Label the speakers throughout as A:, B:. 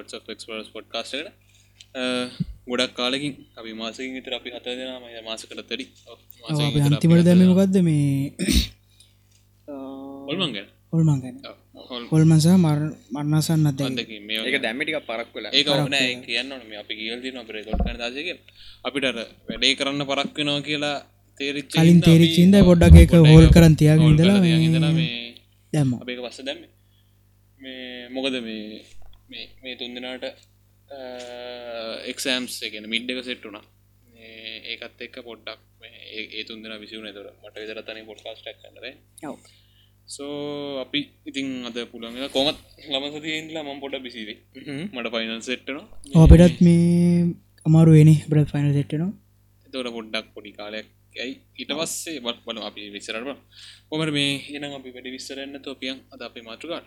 A: කළන් අද පිළිගන්නවා තොට් ක්ස්පරස් පොට් කාස්ට ගොඩක් කාලකින් අපි මාසකින් විතර අපි හත දෙනම මාස කළ තරි.
B: අපි අන්තිමට දැමකක්ද මේ?
A: ඔල්මන් ගැන?
B: ඔල්මන් ගැන. ඔල්මන්ස මර මරන්නසන්න අද
C: ඒක දැම්මිටික පරක් වෙලා.
A: ඒක ඕන. කියන්න අපි කියල් දින අපේ තොට්කන දාසක අපිට අර වැඩේ කරන්න පරක් වෙනවා කියලා තේරිච්ච
B: කලින් තේරිච්චින්ද පොඩ්ඩක් එක හෝල් කරන් තියාගෙන ඉඳලා
A: ඉඳලා මේ
B: දැම්ම.
A: අපේක පස්ස දැම්ම. මේ මොකද මේ මේ මේ තුන්දෙනට එක්සෑම්ස් එකන මිඩ් එක සෙට්ටුනා ඒකත් එක්ක පොඩ්ඩක් ඒ තුන්දෙන විසිවුන තුර මට විදර තනි පොඩ්කාස්ටක් කන්නර සෝ අපි ඉතින් අද පුළන් කොමත් ලමසතියන්ලා මම් පොඩ බිසිවේ මට පයිනල් සෙට්ටනවා
B: අපිටත් මේ අමාරු වෙනි බ්‍රත් ෆයිනල් සෙට්ටනවා
A: තොට පොඩ්ඩක් පොඩි කාලයක් ඇයි? ඊට පස්සේ බත් බල අපි විස්සරට කොමට මේ එනම් අපි වැඩි විස්සරන්න තෝපියන් අද අපේ මාතෘකාට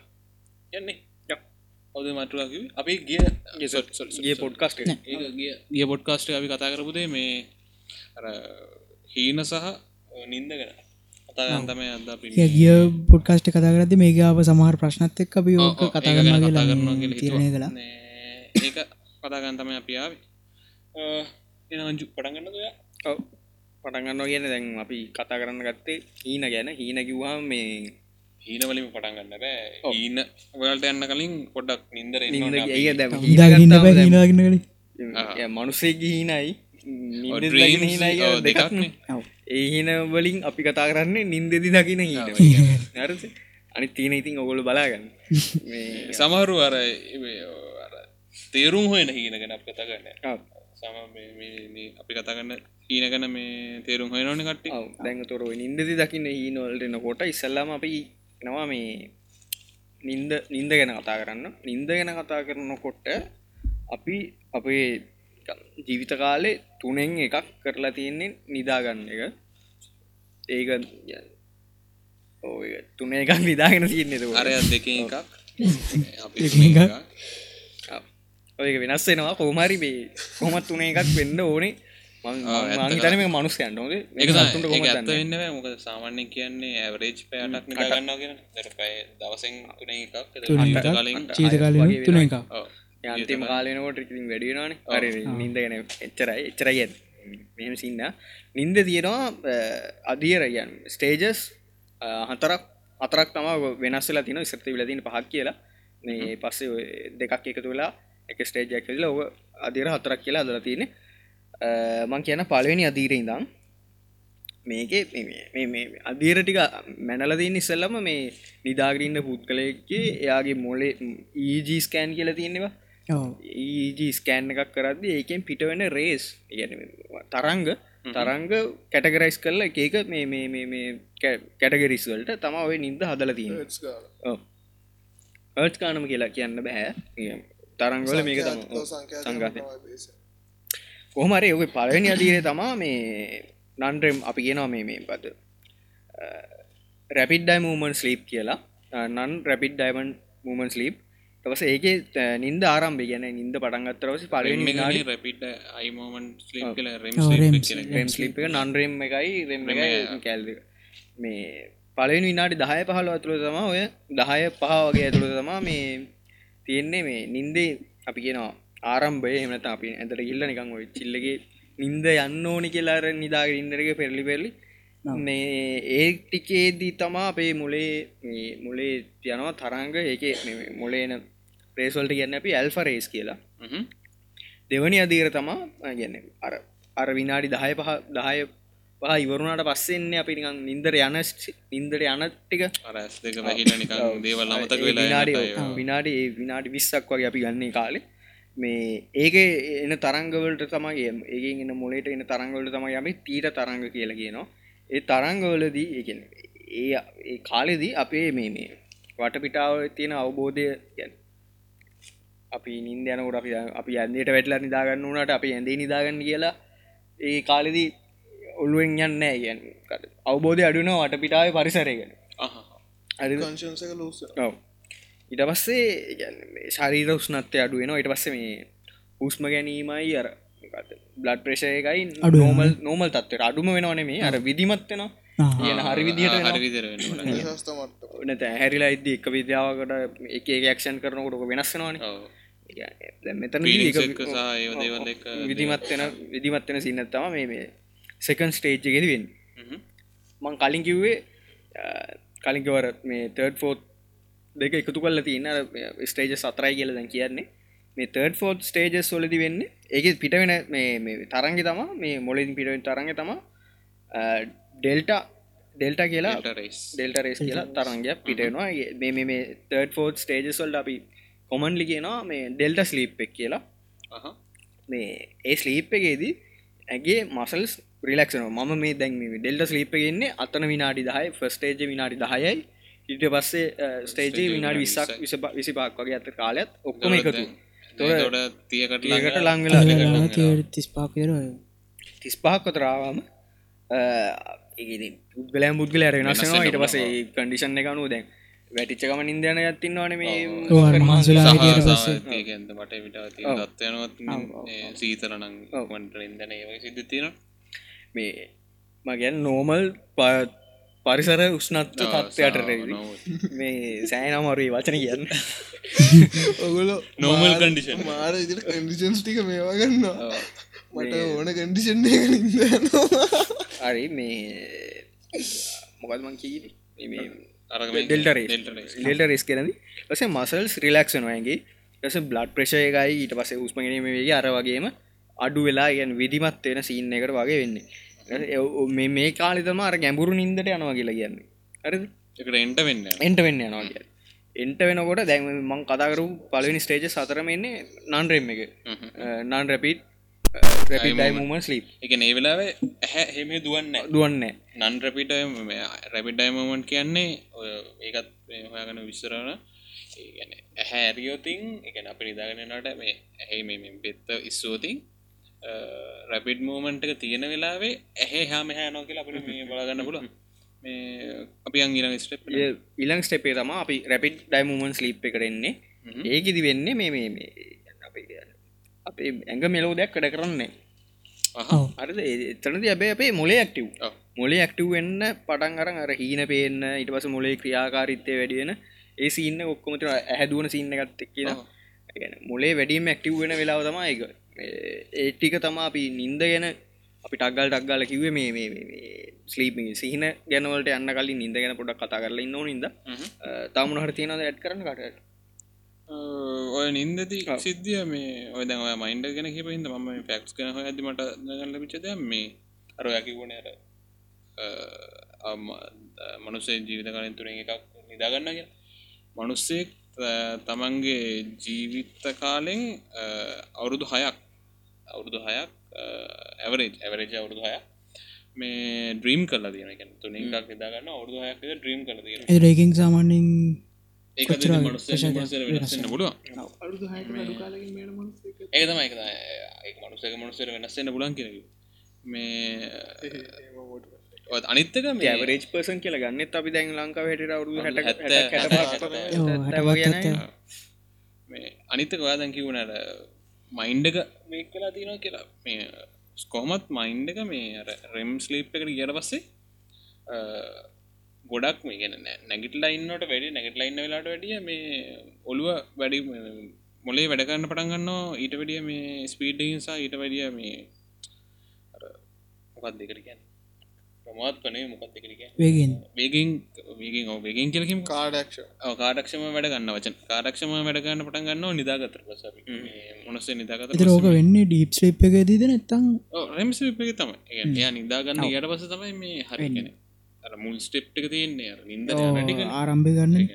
A: යන්නේ ඔද මටුලකිව අපි ගිය
C: ගේ පොඩ්කස්ට
A: ගිය පොඩ්කාස්ට අපි කතා කරපුදේ මේ අර හීන සහ නින්ද ගැන. කතාගන් තමයි අද අපි
B: ගිය පොඩ්කාස්ට කතා කරද මේගාව සමහර ප්‍රශ්නත් එක් අපි ඕක කතාගන්න
A: කතා
B: කියලා
A: කරනවා
B: තිරණය කලා
A: ඒක කතාගන් තමයි අපි ආවේ. එනජු පටගන්න ඔයා
C: පටගන්න කියන දැන් අපි කතා කරන්න ගත්තේ හීන ගැන. හීන කිව්වා මේ
A: හීනවලින් පටන්ගන්න බෑ හීන වලට යන්න කලින් පොඩ්ඩක් නින්දර
B: කලින්
C: මනුසේ ගීනයි
A: දෙකක්නේ.
C: ඒහින වලින් අපි කතා කරන්නේ නින්දෙදි දකින හීන අනි තියෙන ඉතින් ඔගොල බලාගන්න.
A: සමහරු අර තේරුම් හොයන හීන ගැන අප කතා කරන්න. සම අපි කතාගන්න හීන ගැන මේ තේරුම් හොයනන කට්ටි
C: දැන් තොර නින්දදි දකින්න හීනවලටන කොට ඉස්සල්ලාම අපි නවා මේ නින්ද නින්ද ගැන කතා කරන්න. නින්ද ගැන කතා කරනකොට අපි අපේ ජීවිත කාලේ තුනෙන් එකක් කරලා තියෙන්නේ නිදාගන්න එක. ඒක තුන එකක් නිදාගෙන තියන්නේ
A: අරය දෙක එකක්.
C: ඔය වෙනස් වෙනවා කෝමරි මේ කොමත් තුන එකක් වෙන්න ඕනේ මංතනම මනුස්කයන් නොද
A: එක ඇත්ත වෙන්න මොක සාමාන්‍යෙන් කියන්නේ ඇවරේජ් පෑටක් කියෙන පැ දවසෙන් තුන එකක් කලින්
B: චීත කාලින් තුන එක
C: අන්තිම කාලනකොට වැඩියනවාන අර නින්දගෙන එච්චරයි. එච්චරයි ඇත් මෙම සින්න. නින්ද තියෙනවා අදියරයන් ස්ටේජස් හතරක් අතරක් තම වෙනස්සලා තින ස්‍රති විලදින පහක් කියලා. මේ පස්සේ දෙකක් එකතු වෙලා එක ස්ටේජයක් කියල ඔව අදිර හතරක් කියලා අදල තියෙන මං කියන පලවෙනි අදීර ඉඳම් මේක අදීර ටික මැනලතින් ඉස්සල්ලම මේ නිදාගරන්න පුද් කලයක්ගේ එයාගේ මොලේ ඊජී ස්කෑන් කියල තියෙනවා ඊජී ස්කෑන් එකක් කරද ඒකෙන් පිටවෙන රේස් තරංග තරංග කැටගරයිස් කරලා එකක මේ මේ මේ කැටගරිස් වලට තම ඔය නින්ද හදල තියෙන ඒට් කානම කියලා කියන්න බැහැ තරංගල මේක සංගාතය කොහමරි ඔක පලවෙනි අදීරය තමා මේ නන්රම් අපි කියනවා මේ මේ පද රැපිඩ්ඩයි මූමන් ස්ලීප් කියලා. නන් රැපිඩ් ඩයිමන් මූමන් ස්ලීප් තවස ඒක නින්ද ආරම්භ ගැන නින්ද පටන්ගත්තරවස ස්ලිප් නන්රෙම් එකයි රෙම් එකයි කැල්ද මේ පලවෙනි විනාඩි දහය පහල ඇතුළ තම ඔය දහය පහ වගේ ඇතුළ තමා මේ තියෙන්නේ මේ නින්දේ අපි කියනවා ආරම්භය එමනත අපි ඇතට ඉල්ල නිකං ඔය චිල්ලගේ නින්ද යන්න ඕනි කියලාර නිදාග ඉන්නරක පෙරලි පෙරලි. මේ ඒ ටිකේදී තමා අපේ මුලේ මුලේ තියනවා තරංග. ඒක මුලේන ප්‍රේස්වල්ට කියන්න අපි ඇල්ෆ රේස් කියලා. දෙවනි අදීර තමා ගැන්න අර අර විනාඩි දහය පහ දහය පහ ඉවරුණට පස්සෙන්නේ අපි නිකන් නින්දර යන නින්දර යනටික
A: අරස් දෙක වැහිල නිකං දේවල් අමතක වෙලා
C: විනාඩි විනාඩි විනාඩි විස්සක් වගේ අපි ගන්නේ කාලේ මේ ඒක එන තරංගවලට තමයි ඒගෙන් එන්න මොලට එන තරංගවලට තමයි අපි තීට තරංග කියලා කියනවා. ඒ තරංගවලදී ඒගෙන ඒ ඒ කාලෙදී අපේ මේ මේ වටපිටාව තියෙන අවබෝධය ගැන. අපි නින්ද යනකොට අපි අපි ඇන්දට වැටලා නිදාගන්න වනට අපි ඇඳේ නිදාගන්න කියලා ඒ කාලෙදී ඔල්ුවෙන් යන්න ගැන් අවබෝධය අඩුන වටපිටාව පරිසරයගෙන ඉට පස්සේ ශරීර උස්නත්තය අඩුවෙන ඉට පස්ස මේ උස්ම ගැනීමයි අර බ්ලඩ් ප්‍රේෂයකයි අඩු නෝමල් නෝමල් තත්ව අඩුම වෙනවන මේ අර විදිමත්වෙනවා කියන හරි විදිහට නත හැරිලා ඉද එක විද්‍යාවකට එක ඒක්ෂන් කරනකොට වෙනස්සනවාන
A: එක
C: විදිමත්වෙන විදිමත්වෙන සින්නත්තම මේ මේ සෙකන් ස්ටේජ් ගෙද වෙන් මං කලින් කිව්වේ කලින්කවර මේ තර්ඩ ෆෝත් දෙක එකතු කල්ල තියන්න ස්ටේජ සතරයි කියල දැන් කියන්නේ. මේ තර්ඩ ෆෝත් ස්ටේජස් සොලදි වෙන්න ඒක පිට වෙන මේ තරන්ග තම මේ මොලින් පිටවෙන් තරග තම ඩෙල්ට ඩෙල්ට කියලා ඩෙල්ට රේස් කියලා තරංගයක් පිටෙනවා මේ මේ තර්ඩ ෆෝත් ස්ටේජස්වල්ට අපි කොමන්ලි කියනවා මේ ඩෙල්ට ස්ලීප් එක් කියලා. මේ ඒ ස්ලීප් එකේදී ඇගේ මසල්ස් රිලක්ෂන ම මේ දැන් ඩෙල්ට ස්ලීප් එකෙන්නේ අතන විනාඩි දහයි ෆස්ටේජ විනාඩි දහයයි ඉට පස්සේ ස්ටේජ විනාඩි විස්සක් විස විසි පාක් වගේ ඇත කාලත් ඔක්කොම එකතු
A: තොට තියකට
C: ලංවෙලා
B: තිස් පාකර
C: තිස් පහක් කොතරාවම පුද්ගලයම් පුද්ගල රෙනස්සනවා ඉට පසේ කන්ඩිෂන් එකනු දැන් වැටිච්චකම මේ
B: මහන්සලා
A: ඒකන්ත මට විට සීතරනං මට ඉදන ඒ සිද්ධ තියෙන
C: මේ මගැන් නෝමල් පරිසර උෂ්නත්ව තත්වයට රැවි. මේ සෑනමරී වචන කියන්න.
D: ඔගොලො
A: නෝමල් කන්ඩිෂන්
D: මාර ඉදිට කන්ඩිෂන්ස් ටික මේවා ගන්නවා. මට ඕන කන්ඩිෂන් ඉන්න
C: හරි මේ මොකල්මං කීද මේ
A: ඩෙල්ට
C: ඩෙල්ට රෙස් කරද පස මසල්ස් රිලක්ෂනවාගේ ස බ්ලඩ් ප්‍රශය එකයි ඊට පස උස්මගෙනීම වගේ අර වගේම අඩු වෙලා ගැන් විදිමත් වෙන සින්න එකට වගේ වෙන්නේ මේ කාලිතම අර ගැඹුරු නින්දට යනවා කියලා කියන්නේ. අර
A: එකට එන්ට වෙන්න
C: එන්ට වෙන්න යනවා කිය එන්ට වෙනකොට දැන් මං කතාකරු පලවෙනි ස්ටේජ සතරමෙන්නේ නන්රෙම් එක. නන් රැපිට් රැපිඩයිමම ස්ලිප්
A: එක ඒ වෙලාවේ ඇහැ හෙම දුවන්න
C: දුවන්න
A: නන් රැපිට රැපිඩයිමමන්ට් කියන්නේ ඒකත් හොයාගන විස්සරන ඇහැ ඇරියෝතින් එක අප නිදාගෙනනට මේ ඇහි මෙ පෙත්ත ඉස්සෝතින් රැපිඩ් මූමන්ට් එක තියෙන වෙලාවේ ඇහේ හාම හෑනෝ කියලා අපට මේ බලාගන්න පුල මේ අපි අංගිල ස්ටප්
C: ඉලං ස්ටපේ තම අපි රැපිඩ් ඩයිමමන් ස්ලිප් එකරෙන්නේ ඒකෙදි වෙන්නේ මේ මේ මේ අපේ ඇඟ මෙලෝ දෙයක් කඩ කරන්නේ අරද එතනද ඇබේ අපේ මොලේ ඇක්ටව් මොලේ ඇක්ටව් වෙන්න පටන් අරන් අර හීන පේන්න ඉට පස මොලේ ක්‍රියාකාරිත්තය වැඩියෙන ඒ සින්න ඔක්කොමට ඇහැදුවන සින්න ගත්තක් කියලා. මොලේ වැඩීම ඇක්ටව් වෙන වෙලාව තමා එක ඒටික තමා අපි නින්ද ගැන අපි ටක්ගල් ටක්ගල කිවේ මේ මේ ස්ලීපි සිහින ගැනවලට යන්න කලින් නින්ද ගැන පොඩක් කතා කරලා ඉන්න නිද තමුණ හර තියෙනද ඇඩ් කරන කටට
A: ඔය නින්දති සිද්ධිය මේ ඔය දැන් ඔය මයින්ඩ ගෙන කිප හිද ම ෆක්ස් කන හො ඇති මට ගන්න පිචද මේ අර යකිවුණර මනුසේ ජීවිත කලින් තුරින් එකක් නිදාගන්න කිය මනුස්සෙක් තමන්ගේ ජීවිත්ත කාලෙන් අවුරුදු හයක් අවුරුදු හයක් ඇවරේජ් ඇවරේජ අවුරුදු හයක්. මේ ඩ්‍රීම් කල දන තුනින් එකක් නිදාගන්න අවුරුදු හයක් ඩ්‍රීම් කල
B: රේකින් සාමාන්‍යින්
A: ඒක තමයි මනුසක මනුසර වෙනස්සන්න පුලන් කියෙන මේ අනිත්තක මේ
C: ඇවරේජ් පර්සන් කියලා ගන්න අපි දැන් ලංකා හට අවුරු
A: මේ අනිත්තක ඔයාදැන් කිවුණට මයින්්ඩක මේ කලා තියනවා කියලා. මේ ස්කෝමත් මයින්්ඩක මේ රෙම් ස්ලීප් එකට ගියට පස්සේ ගොඩක් මේ ගෙන නැගිට ලයින්නට වැඩි නැගට ලයින්න වෙලාට වැඩිය මේ ඔළුව වැඩි මොලේ වැඩකන්න පටන්ගන්න ඊට වැඩිය මේ ස්පීඩහිසා ඊට වැඩිය මේ මොකත් දෙකට කියන්න? ප්‍රමාත් කනේ මොකත්
B: වේගෙන්
A: වේගෙන් වේගෙන් වේගෙන් කියලකිම
D: කාඩක්ෂ
A: කාඩක්ෂම වැඩ ගන්න වචන. කාඩක්ෂම වැඩගන්න පටන් ගන්න නිදාගතර පස මොනස නිදාගත
B: රෝක වෙන්න ඩීප් ශ්‍රේප් එක දීද නැත්තං
A: රෙම්ස තම එය නිදාගන්න යට පස තමයි මේ හරිගෙන මුල් ස්ටෙප් එක තියන්නේ නින්ද
B: ආරම්භ ගන්න.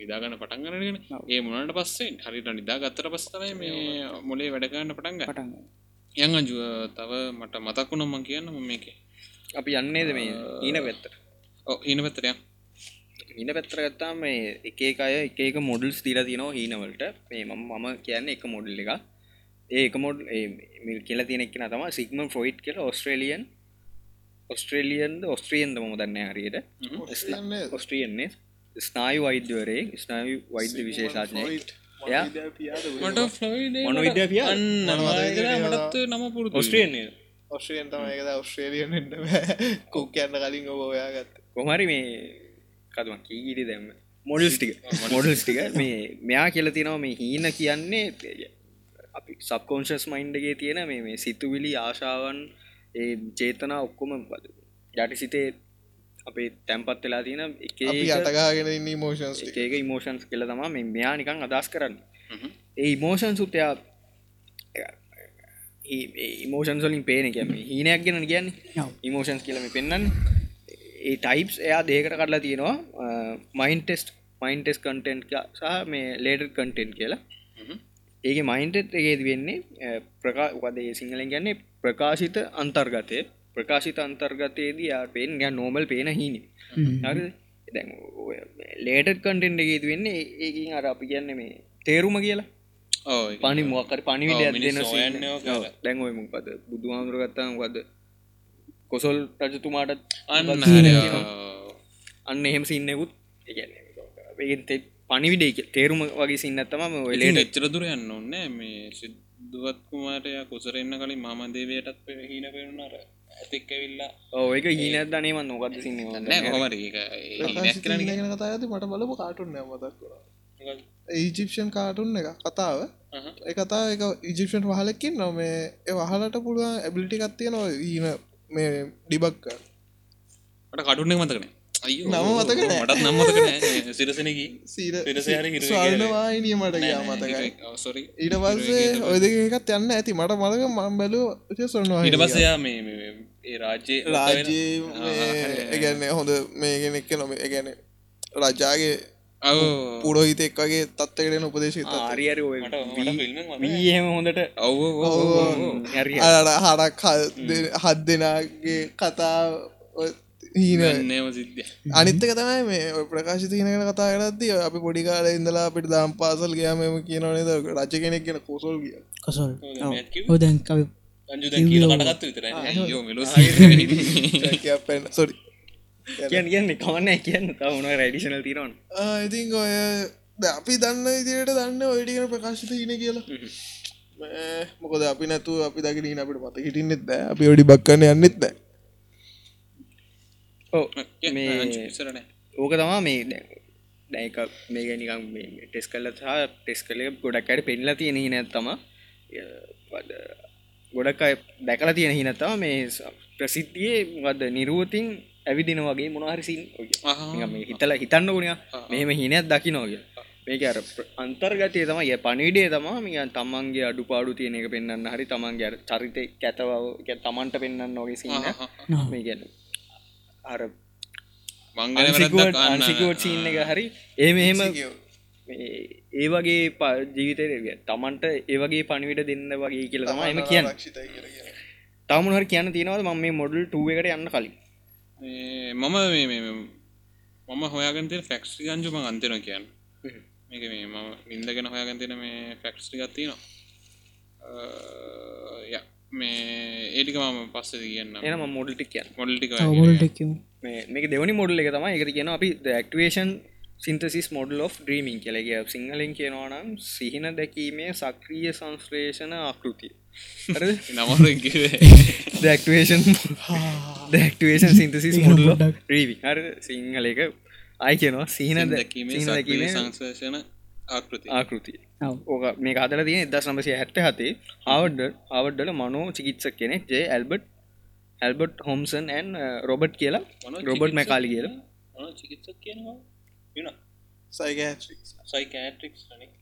A: නිදාගන්න පටන්ගන්නගෙන ඒ මොනට පස්සේ? හරිට නිදා ගත්තර පස්සතයි මේ මොලේ වැඩගන්න පටන්ග
B: පටන්
A: යං අජුව තව මට මතක්වුණ මං කියන්න මේක
C: අපි යන්නේද මේ ඊන පැත්තර
A: ඊන පැත්තරයක්
C: ඉන්න පැත්තර ගත්තා මේ එකේ අය එකක මොඩල්ස් දීලා තිනවා හීනවලට මේ මම මම කියන්න එක මොඩල් එක ඒ එක මොඩ් කියලා තියෙනෙක් තම සිගම ෆොයිට් කියල ඔස්ට්‍රේලියන් ඔස්ට්‍රේලියන්ද ඔස්ට්‍රියන්ද ම දන්න හරියට. ඔස්ට්‍රියන්නේ ස්නායු වෛද්‍යවරේ ස්නායු වෛද්‍ය විද්‍යාපිය
A: මටත් නම පුරු
C: ඔස්ට්‍රියන්නේ
D: ඔස්ට්‍රියන් තමයිකද ඔස්ට්‍රේලියන් එන්න කුක් යන්න කලින් ඔබ ඔයා ගත්ත
C: කොමරි මේ කතුම කීගිරි දැම්ම. මොඩල්ස් ටික. මොඩල්ස් ටික. මේ මෙයා කියල තිනව මේ හීන කියන්නේ අපි සබකෝන්ශස් මයින්ඩගේ තියෙන මේ මේ සිතුවිලි ආශාවන් ඒ චේතනා ඔක්කොම පද යටි සිතේ අපේ තැම්පත් වෙලා තියෙන එක
D: අපි අටගාගෙන ඉන්න මෝෂන්ස්
C: ඒක ඉමෝෂන්ස් කියල තමා මේ මෙයා නිකං අදස් කරන්න. ඒ ඉමෝෂන් සුටයා ඉමෝෂන් සොලින් පේන කියම හීනයක් ගෙන කියන්නේ. ඉමෝෂන්ස් කියලම පෙන්න්න ඒ ටයිප්ස් එයා දේකට කටලා තියෙනවා. Manifest manifest content සහ මේ ලේට කටෙන්ට් කියලා. ඒක මයින්ටෙට් එකේද වෙන්නේ ප්‍රකා වදේ සිංහලෙන් ගැන්නේ ප්‍රකාශිත අන්තර්ගතය. ප්‍රකාශිත අන්තර්ගතයේදී යා පේෙන් ගැ නෝමල් පේන හිනි. දැ ලේටත් කටෙන්ට් එකේද වෙන්නේ ඒකින් අර අපි කියන්න මේ තේරුම කියලා පනි මොකර පනිවිට ඇදෙන දැන් ඔය මොකද? බුදු හාමුදුර ගත්තාම වද කොසොල් රජතුමාටත්
A: අන්න
C: අන්න එහෙම සින්නෙකුත් පනිවිඩේ තේරුම වගේ සින්නත්තම
A: ලේට එච්චර දුර යන්න ඕන්නෑ මේ සිද්ධුවත් කුමාරය කුසරෙන්න්න කලින් මාමදේවයටත් හීන පෙරුණාර ඇතික් ඇවිල්ලා.
C: ඕක හීනත් දනේම නොකද සින්න
A: හොමර
D: ඇති මට බලපු කාටුන් මතක් කර ඊජිප්ෂන් කාටුන් එක කතාව. එකතා එක ඉජිප්ෂන් වහලකින් නොම ඒ වහලට පුළුවන් ඇබිලිටි කත්තිය නො ඊන මේ ඩිබක්
A: මට කටුන්නේ මතකන
D: නම මතක.
A: මටත් නම්මතකන සිරසනකි
D: ස්වර්ණවාහිනිය මට මතකයි. ඊට පස්සේ ඔය දෙක එකත් යන්න ඇති. මට මලක මම් බැලූ සොන්නවා
A: ඊට පස්සයා මේ මේ- ඒ රාජ්‍ය
D: රාජ්‍ය ගැන්න හොඳ මේගෙන එක්ක නොම ගැන රජාගේ
A: ඔව.
D: පුරෝහිත එක් වගේ තත්වකටන උපදේශ
C: වීහෙම හොඳට
A: ඔව
D: හරක් හත් දෙනාගේ කතා හීන.
A: නේම සිද්ධ
D: අනිත්තක තමයි මේ ඔය ප්‍රකාශ තියනගෙන කතා කරත්දී අපි පොඩිකාල ඉඳලා අපිට දම් පාසල් ගයාමම කියනවනද රජ කෙනෙක් කියෙන කොසල් කිය
B: කොසල්. හෝ දැන් කවි
D: සොරි
C: කියන් කියන්නේ කවන්න කියන්න. තවුණ රඩිෂනල් තිරවන්
D: ඉතින් ඔය අපි දන්න ඉදිරයට දන්න ඔයටිකන ප්‍රකාශිත හින කියලා. මේ මොකද අපි නැතු අපි දකින අපිට මත හිටින්නෙත් ද අපි ඔඩි බක්කන්න යන්නෙත් ද
C: ඕ මේ
A: ඉසරන
C: ඕක තමා මේ දැක මේ ගැනිකම් ටෙස් කල්ල සහ ටෙස් කලේ ගොඩක් අයට පෙන්ලා තියෙන හි නැත්තම ගොඩක් අය දැකලා තියෙන හිනත්තම මේ ප්‍රසිද්ධියේ වද නිරුවතින් ඇවිදින වගේ මොනහරිසින් මේ හිතල හිතන්න ඕනය මෙහෙම හිනයක් දකිනෝග මේක අර අන්තර්ගතය තම ය පනිවිඩේ තමා මිය තමන්ගේ අඩු පාඩු තියෙන එක පෙන්න්න හරි තමන්ගේ අර චරිතය කැතව එක තමන්ට පෙන්න්න නොගේ සින්න මේ ගැන අර
A: මංගල
C: අන්සිකුවට සින්න එක හරි. ඒ මෙහෙම ඒ වගේ ප- ජීවිතය තමන්ට ඒවගේ පණිවිට දෙන්න වගේ කියල තම එම කියන්න. තමුණහර කියන්න. තියෙනවද? ම මේ මොඩල් ටුව එකට යන්න කලින්
A: මම මම හොයාගන්තය ෆැක්ස්ටි ගංජුම අන්තන කියන්න. මේක මේ මම ඉන්දගෙන හොයාගන්තෙන මේ ෆැක්ස්ටි ගත්තිනවා ය මේ ඒටික මම පස්ස කියන්න.
C: එනම මොඩල්ටික්
A: මොඩල්ටික
C: මේක දෙවනි මොඩල් එක තම එක කියන අපි ක්ටේෂන් සින්තසිස් මොඩල් of ්‍රීමින් කියලගේ සිංහලෙන් කියනවානම් සිහින දැකීමේ සක්‍රිය සංශ්ලේෂණ ආකෘතිය
A: නමර
C: දැක්ටේෂන් දැක්ටේෂන් සින්තසිස්
B: පොඩ්ඩක්. ්‍රීවි
C: හර සිංහල එක අයි කියනවා. සිහින
A: දැකීමේ සංශේෂන ආකෘති
C: ආකෘතිය. ඕක මේ අදර තියෙන එදස් නමසය හැත්ත හතේ හවඩ් හවඩ්ඩල මනෝ චිකිත්සක් කෙනෙක් J Albert Albert හොම්සන් and Robert කියලා. රොබට් මැකාලි කියලා.
A: වෙන
D: සයිකෑට්‍රික්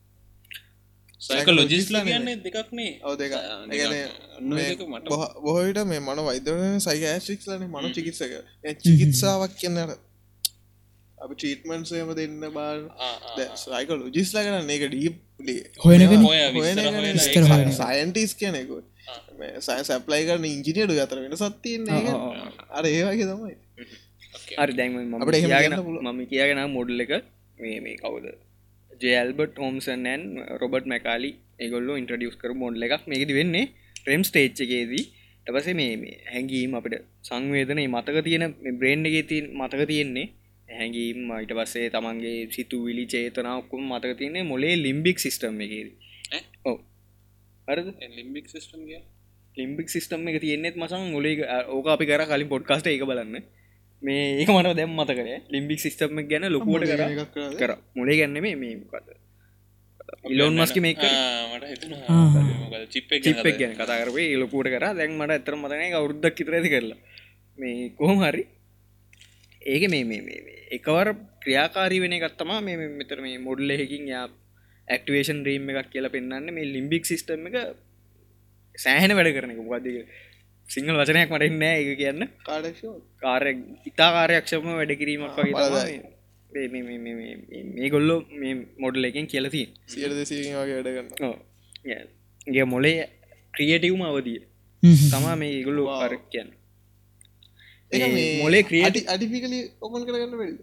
A: න සයිකලොජිස්ලා කියන්නේ දෙකක්නේ
D: ඔව දෙක
A: අන්න දෙක මට
D: බොහවිට මේ මන වෛදරන සයිකෑස්ටික්ස් ලන මනු චිකිත්සක. චිකිත්සාවක් කියන්නට අපි ටීටමන්සයම දෙන්න බාල් සයික ලොජිස්ලා කරන්න එක ඩීප්ලි
A: හොය.
D: සයින්ටිස් කියනෙකු සය සැප්ලයි කරන ඉංජිනියඩු අතර වෙන සත්තියන්නේ අර ඒවාගේ තමයි.
C: හරි දැන්
D: අපිට.
C: මම කියගෙන මොඩල් එක මේ මේ කවුද ජෙල්බට් හෝම්සන් ඇන් රොබට් මැකාලි ඒගොල්ලෝ ඉන්ට්‍රඩියස් කර මොඩ්ල එකක්. මේකති වෙන්නේ ප්‍රෙම් ස්ටේච්චකේදී ටපස මේ හැඟීම් අපිට සංවේදන මතක තියෙන බ්‍රේන්් එක තින් මතක තියෙන්නේ හැඟීම්. ඊට පස්සේ තමන්ගේ සිතු විලි චේතනාවක්කුම මතක තියන්නේ මොලේ ලිම්බික් සිිස්ටම් එකේද. හරද?
A: ලිම්බික් සිස්ටම් කිය
C: ලිම්බික් සිිස්ටම් එක තියෙන්නෙත් මසන් මුලේ ඕක අපි කර කලින් පොඩ්කාස්ට එක බලන්න මේ ඒක මට දැම් මත කර ලිම්බික් සිිස්ටම් ගැන ලොකුවට කර? කර. මුලේ ගැන්න මේ මේ ඉලොන් මස්කි මේක
A: මට හිතුන චිප්
C: චිප්ක් ගැන කතාරේ ලොකුට කර. දැන් මට ඇතර මතන අවුද්දක් කිතරඇති කරලා. මේ කොහොම හරි. ඒක මේ මේ මේ මේ එකවර ක්‍රියාකාරී වෙන ගත්තමා මේ මෙතර මේ මොඩල් එහෙකින් යා ඇක්ටවේෂන් රීම් එකක් කියලා පෙන්න්න මේ ලිම්බික් සිිස්ටම් එක සෑහන වැඩ කරන එක. මොකක්ද සිංහල වචනයක් මට නෑ එක කියන්න. කාරය ඉතා කාරයක්ෂම වැඩ කිරීමක් වගේ තමයි මේ- මේ- මේ- මේ- මේ- මේ ගොල්ලෝ මේ මොඩල් එකෙන් කියලතිී
D: සියට දෙසීකින් වගේ වැඩ කරන්න
C: ගේ මොලේ ක්‍රියටවම අවදිය. තමා මේ ඉගුල්ලු
D: Wow.
C: අරක් කියන්න. ඒ මොලේ ක්‍රියටි
D: අඩිපිකලි ඔපන් කරගන්න වැඩ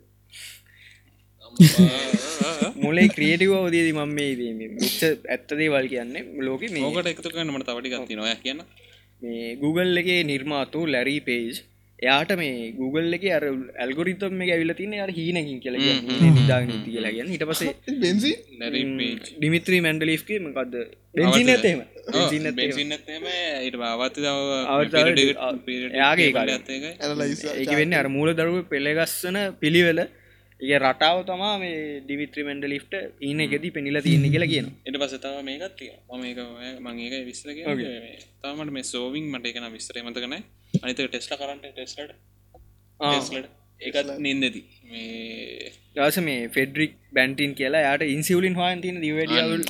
C: මොලේ ක්‍රියටව අවදේද මම මේ මිච්ච ඇත්තදේ වල් කියන්නේ ලෝක මේ
A: ඕකට එකතු කන්න මට තවටි ගත්ති නොය කියන්න
C: මේ Google එකේ නිර්මාතු ලැරී පේජ් එයාට මේ Google එක අර ඇල්ගොරිතම් මේ ඇවිල තින අර හීනකින් කියල නිදා නීති කියලා කියන්න. හිට පසේ
D: බෙන්සි
C: ඩිමිත්‍රී මැන්ඩලිස්ගේ මකක්ද බෙන්සින ඇතේම එයාගේ ඒක වෙන්න අර මූල දරුව පෙළගස්සන පිළිවෙල ඒ රටාව තමා මේ ඩිවිත්‍රි මැන්ඩලිෆ්ට ඉන්න එකෙදී පෙනිලා තියන්නේ කියලා කියන
A: එට පසතාව මේකත්තිය මම ඒක මංඒක විස්තර තමට මේ සෝවිං මට එකන විස්තරේ මතකන අනිත ටෙස්ල කරන්ට ටෙස්ලට. ඒකත් නින්දති මේ
C: දස මේ ෆෙඩරික් බැන්ටින් කියලා යාට ඉන්සිවලින් හන් තින දිවඩියවල්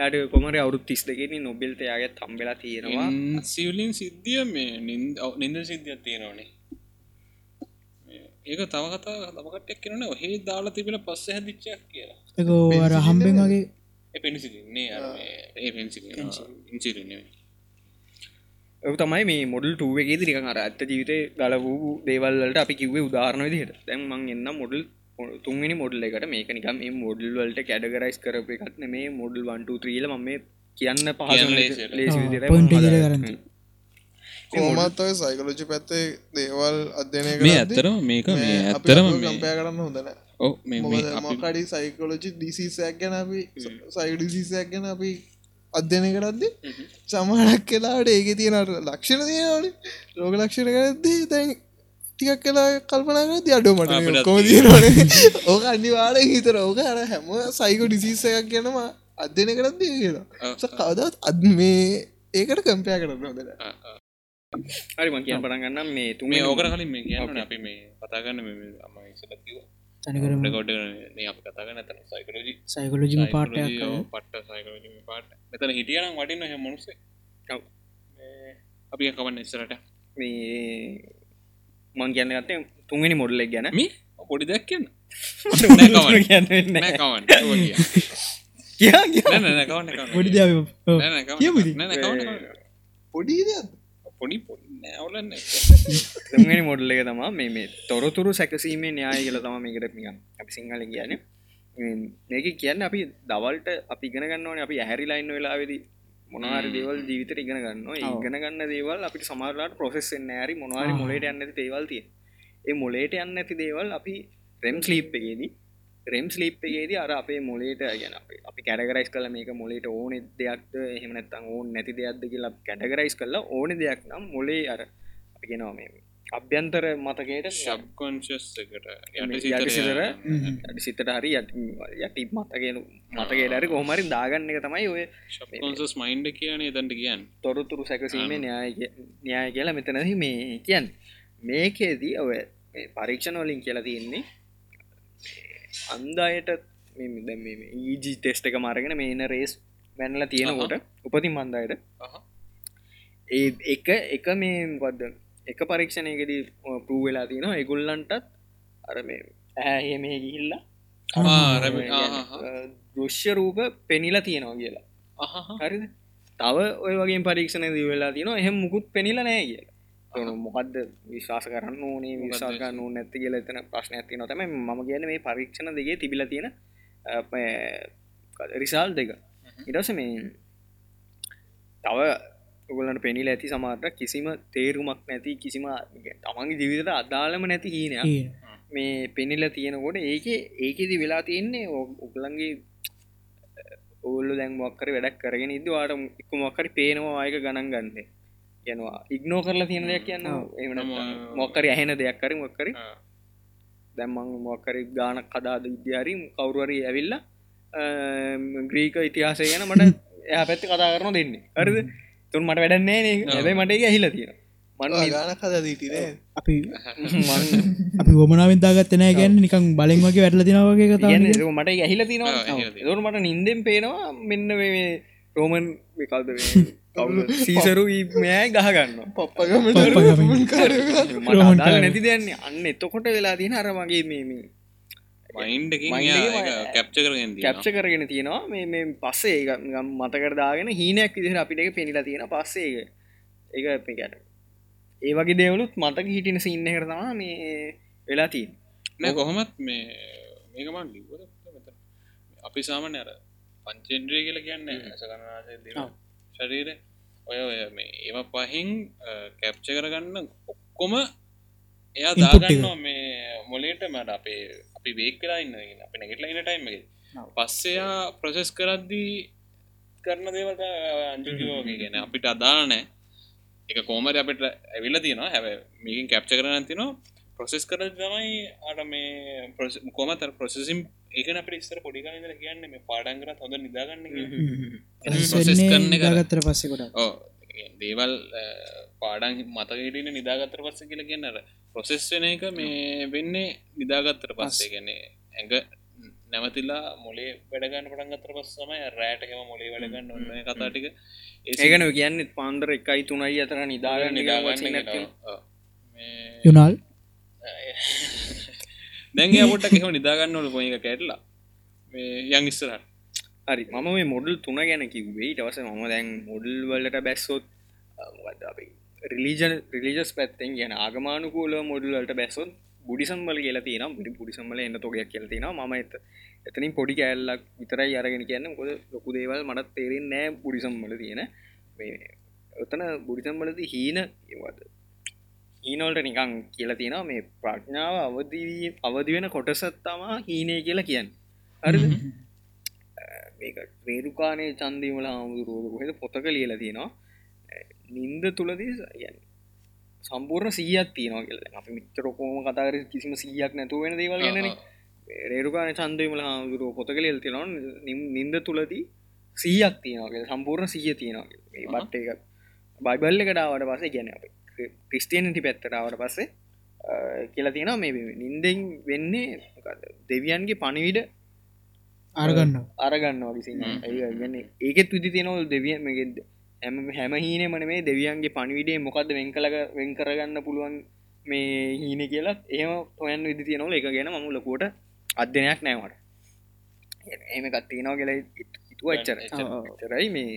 C: යට කොමර අවුත් තිස් දෙකෙන නොබෙල්ත යාගේ තම්බෙලා තියෙනවා.
A: සිවලින් සිද්ධිය මේ නින්ද නින්ද සිද්ධියක් තියෙනවනේ ඒක තව කතා තමකටයක් කියනන ඔහේ දාලා තිබෙන පස්ස හැදිච්චයක් කියලා.
B: එක අර හම්බෙන් වගේ
A: ඒ පෙනිසින්නේ ඒ පෙන්සි ඉන්සිරන්නේ
C: ඔ තමයි මේ මොඩල් ටුවගේ දිරික අර ඇත්ත ජීවිතය ගල වූ දේවල්ලට අපි කිව්වේ උදාහරණ විදිහට. දැන් මං එන්න මොඩල් තුන්ගනි මොඩල් එකට. මේක නිකම් මේ මොඩල් වලට කැඩගරයිස් කරප එකත් මේ මොඩල් වන්ට ත්‍රීල ම මේ කියන්න පහස
A: කියන්න ලේසියට.
C: ලේසි
B: පොයින්ට් ඉදිරිය කරන්න.
D: කෝමත් ඔය සයිකලෝජි පැත්තේ දේවල් අධ්‍යනය
A: මේ ඇත්තරම මේක මේ ඇත්තරම
D: කම්පය කරන්න හොඳන මොකඩි සයිකලෝජි ඩිසිසයක් ගැන අපි සයි ඩිසිසයක් ගැන අපි අධ්‍යනය කරද්දි සමහනක් කලාට ඒක තියෙනට ලක්ෂණ තියෙනට රෝග ලක්ෂණ කරද්දී දැන් ටිකක් කලා
A: අපිටත්
D: කොම තියෙනට ඕක අනිවාර හිතර ඕක අර හැම සයිකෝ ඩිසිසයක් ගැනම අධ්‍යනය කරද්දී කියලා කවදත් අද මේ ඒකට කම්පයා කරන්න හොදට
C: හරි මං කියන්න පටන් ගන්නම් මේ තුන්
A: මේ ඕකට කලින් මේ කියන්න අපි මේ කතාගන්න අම ඉසලකිව
B: තනිකරම
A: ගොඩ අප කතාගන්න තන සයිකලෝජි.
B: සයිකොලජිම පාටයක්
A: පට්ට සයිකලෝජි පාට මෙතන හිටියනම් වටින්න හ මනුසේ
C: ඔව්.
A: අපි කවන්න ඉස්සරට
C: මේ මං කියන්න ගත්තේ තුන්ගනි මොඩල්ලෙක් ගැන.
A: මේ? පොඩි දෙයක් කියන්න.
C: කියන්න
A: නෑ කවන්න
C: කියා. කියා
A: කවන්න
B: පොඩි
D: පොඩි දෙයක්
A: පොඩි නෑවලන්න
C: තුන්ගනි මොඩල්ල එක තමා මේ මේ තොරතුරු සැකසීමේ න්‍යාය කියල තම මේකට නිකම් අපි සිංහල කියන මේක කියන්න අපි දවල්ට අපි ඉගෙන ගන්නවන අපි ඇහැරිලයින්න වෙලාවෙදි මොනවාර දේවල් ජීවිතර ඉගෙන ගන්න ඉගෙන ගන්න දේවල් අපි සමාරලාට ප්‍රොසෙස් නෑරි මොනවාරි මොලට යන්න ඇති දේවල් තිය ඒ මොලේට යන්න ඇති දේවල් අපි රෙම් ස්ලීප් එකේදී රෙම් ස්ලිප් එකේදී අර අපේ මොලේට ගැන අපි කැඩගරයිස් කල මේක මොලේට ඕන දෙයක්ද? එහෙමනත්තං ඕන නැති දෙයක්ද කියලා කැඩගරයිස් කරලා ඕන දෙයක් නම් මොලේ අර අපි ගෙනවා මේ අභ්‍යන්තර මතකයට
A: ශබ්කොන්ශස් එකට.
C: යටි සිතර යටි සිතට. හරි යටි මතගෙන මතකේටරි කොහමරි දාගන්න එක තමයි ඔය
A: ශබ්කොන්සස් මයින්ඩ කියන්නේ තැන්ට කියන්න.
C: තොරතුරු සැකසීමේ න්‍යාය න්‍යාය කියලා මෙතනහි මේ කියන්න. මේකේදී ඔය මේ පරීක්ෂණ වලින් කියලා තියෙන්නේ අන්දායට ඊජි ටෙස්ට එක මරගෙන මේන රේස් වැැනල තියෙනකොට උපතින් මන්දායට ඒ එක එක මේ වද එක පරීක්ෂණයකදී පරූ වෙලා තියෙනවා. එගුල්ලන්ටත් අර මේ ඇහ මේ ගිහිල්ලා දෘෂ්‍ය රූප පෙනිලා තියෙනවා කියලා. හරිද? තව ඔය වගේ පරීක්ෂණ දී වෙලා තින එහෙම මුකුත් පෙනිල නෑ කියලා මොකක්ද විශවාස කරන්න ඕනේ විශාක නු නැති කියල එතන ප්‍රශ්න ඇති නොතම ම කියන මේ පරීක්ෂණ දෙගේ තිබිල තියෙන රිසාල් දෙක. ඉටස මේ තව ඔගලට පෙනිල ඇති සමාට කිසිම තේරුමක් නැති කිසිම තමන්ගේ ජීවිතට අදාළම නැති හීනයක් මේ පෙනිල තියෙනකොට ඒක ඒකෙදි වෙලා තියෙන්නේ උගලන්ගේ ඔල්ල දැන් මොක්කර වැඩක් කරගෙන ඉදවාට එක මොක්කරි පේනවා ආයක ගණන් ගන්න යනවා ඉක්නෝ කරලා තියෙන දෙයක් කියන්න එමන මොක්කරි ඇහෙන දෙයක් කර මොක්කරි දැම්මං මොක්කරි ගානක් කදාද විද්‍යාරී කවුරුවරි ඇවිල්ල ග්‍රීක ඉතිහාසය ගැන මට එයා පැත්ති කතා කරන දෙන්නේ. අරද තුන් මට වැඩන්නේ නේ. ඇබයි මට ඇහිල තියෙන
D: ගාන
B: අපි අපි හොමනාවෙන් දාගත්ත නෑ ගැන්න නිකං බලෙන් වගේ වැටල තිනවගේ කතා
C: මට ඇහිල තිනවා
A: ඇහිලා තියෙනවා.
C: දොර මට නින්දෙන් පේනවා මෙන්න මේ රෝමන් විකල්ද සීසරු මෑයි ගහගන්න
B: පප්පගම.
C: නැති දෙන්නේ අන්න එතකොට වෙලා තියෙන අර මගේ මේ
A: මයින්ඩ
C: Mind එකේ
A: කැප්ච කරගෙන්
C: තියෙනවා. මේ පස්සේ මතකරදාගෙන හීනයක් විදිහට අපිට පෙනිලා තියෙන පස්සේ ඒක පිකට ඒ වගේ දේවලුත් මතක හිටින සින්න කරතවා මේ වෙලා තිීන්
A: නෑ කොහොමත් මේ මේකමන් ලිවර අපි සාමන අර පංචෙන්ද්‍රය කියල කියන්න ශරීර ඔය ඔය මේ ඒම පහින් කැප්ච කරගන්න ඔක්කොම එයා. දාගන්නවා මේ මොලේට මට අපේ අපි වේක් කලා ඉන්න අප නැගෙටල ඉන්න ටයිම පස්සයා ප්‍රසෙස් කරද්දී කරන දේවට අන්ජුකිවෝගේ ගැන අපිට අදානෑ එක කෝමර අපට ඇවිල්ල තියෙනවා. හැබ මේකින් කැප්ච කරන තිනවා ප්‍රොසෙස් කර තමයි අට මේ කොමත ප්‍රසෙසිම් ඒකන අප ඉස්සර පොඩිකාල කියන්න මේ පාඩන්ගරත් හොඳ නිදාගන්න එක
B: ගත්තර පස්සෙ කොට
A: ඕ දේවල් පාඩන් මතකටන නිදාගත්තර පස්ස කියල කියන්නර ප්‍රොසෙස් වෙන එක මේ වෙන්නේ නිදාගත්තර පස්සේ. ගැන ඇඟ නැවතිලා මොලේ වැඩගන්න පටන්ගත්තර පස්සමයි රෑටකම මොලේ වැඩගන්න ඔන්න කතාටික
C: ඒකන කියන්න පාන්දර එකයි තුනයි අතර නිදාගන්න
A: නිදාගන්න
C: නිදාගන්න
B: යුනාල්
A: දැන්ගේ අපොට කෙම නිදාගන්න ඕල පොක කැටලා. මේ යං ඉස්සරට
C: හරි මම මේ මොඩල් තුන ගැන කිව්වේ ටවස මම දැන් මොඩල් වලට බැස්සොත් රිලිජන් රිලිජස් පැත්තෙන් ගැන ආගමානුකූල මොඩල්ලට බැස්සොත් බුඩිසම්බල කියලා තියෙන බුඩි පුඩිසම්බල එන්න තොගයක් කියල තියෙන ම එත එතනින් පොඩි කෑල්ලක් විතරයි අරගෙන කියන්න. කොද ලොකු දේවල් මටත් තේරෙන් නෑ බුඩිසම්බල තියෙන. මේ ඔතන බුඩිසම්බලද හීන ඒවද හීනෝල්ට නිකං කියලා තියෙනවා මේ ප්‍රඥාව අවදී අවදි වෙන කොටසත්තමා හීනය කියලා කියන්න. හරි රේරුකානේ චන්දීමල හාමුදුරුවද කොහෙද පොතක ලියල තියෙනවා. නින්ද තුළදී යන් සම්පූර්ණ සීයක් තියනවා කියල. අපි මිත්‍රරොකෝම කතාර කිසිම සීයක් නැතුව වෙන දේවල් ගැන රේරුකාන චන්දීමල හාමුදුරුව පොතක ලියල් තියෙනවා. නින්ද තුළදී සීයක් තියනවාගේ සම්පූර්ණ සීය තියෙනවා බට්ට එක. බයිබල්ල එකටාවට පසේ ගැන අප ක්‍රිස්ටියනටි පැත්තටාවට පස්සේ කියලා තියෙනවා මේ නින්දෙන් වෙන්නේ දෙවියන්ගේ පණිවිඩ
B: අරගන්න
C: අරගන්න ඒගන්න ඒකෙත් විදි තියනවල් දෙවිය මගෙද හැම හැම හීන මන මේ දෙවියන්ගේ පණිවිඩේ මොකක්ද වෙන් කලක වෙන් කරගන්න පුළුවන් මේ හීන කියලා. ඒම ඔයන් විදි තියනවල. එක ගැන මමු ලොකෝට අධ්‍යනයක් නෑවට එම කත්තිනව කියලා ඉතුව එච්චර තරයි මේ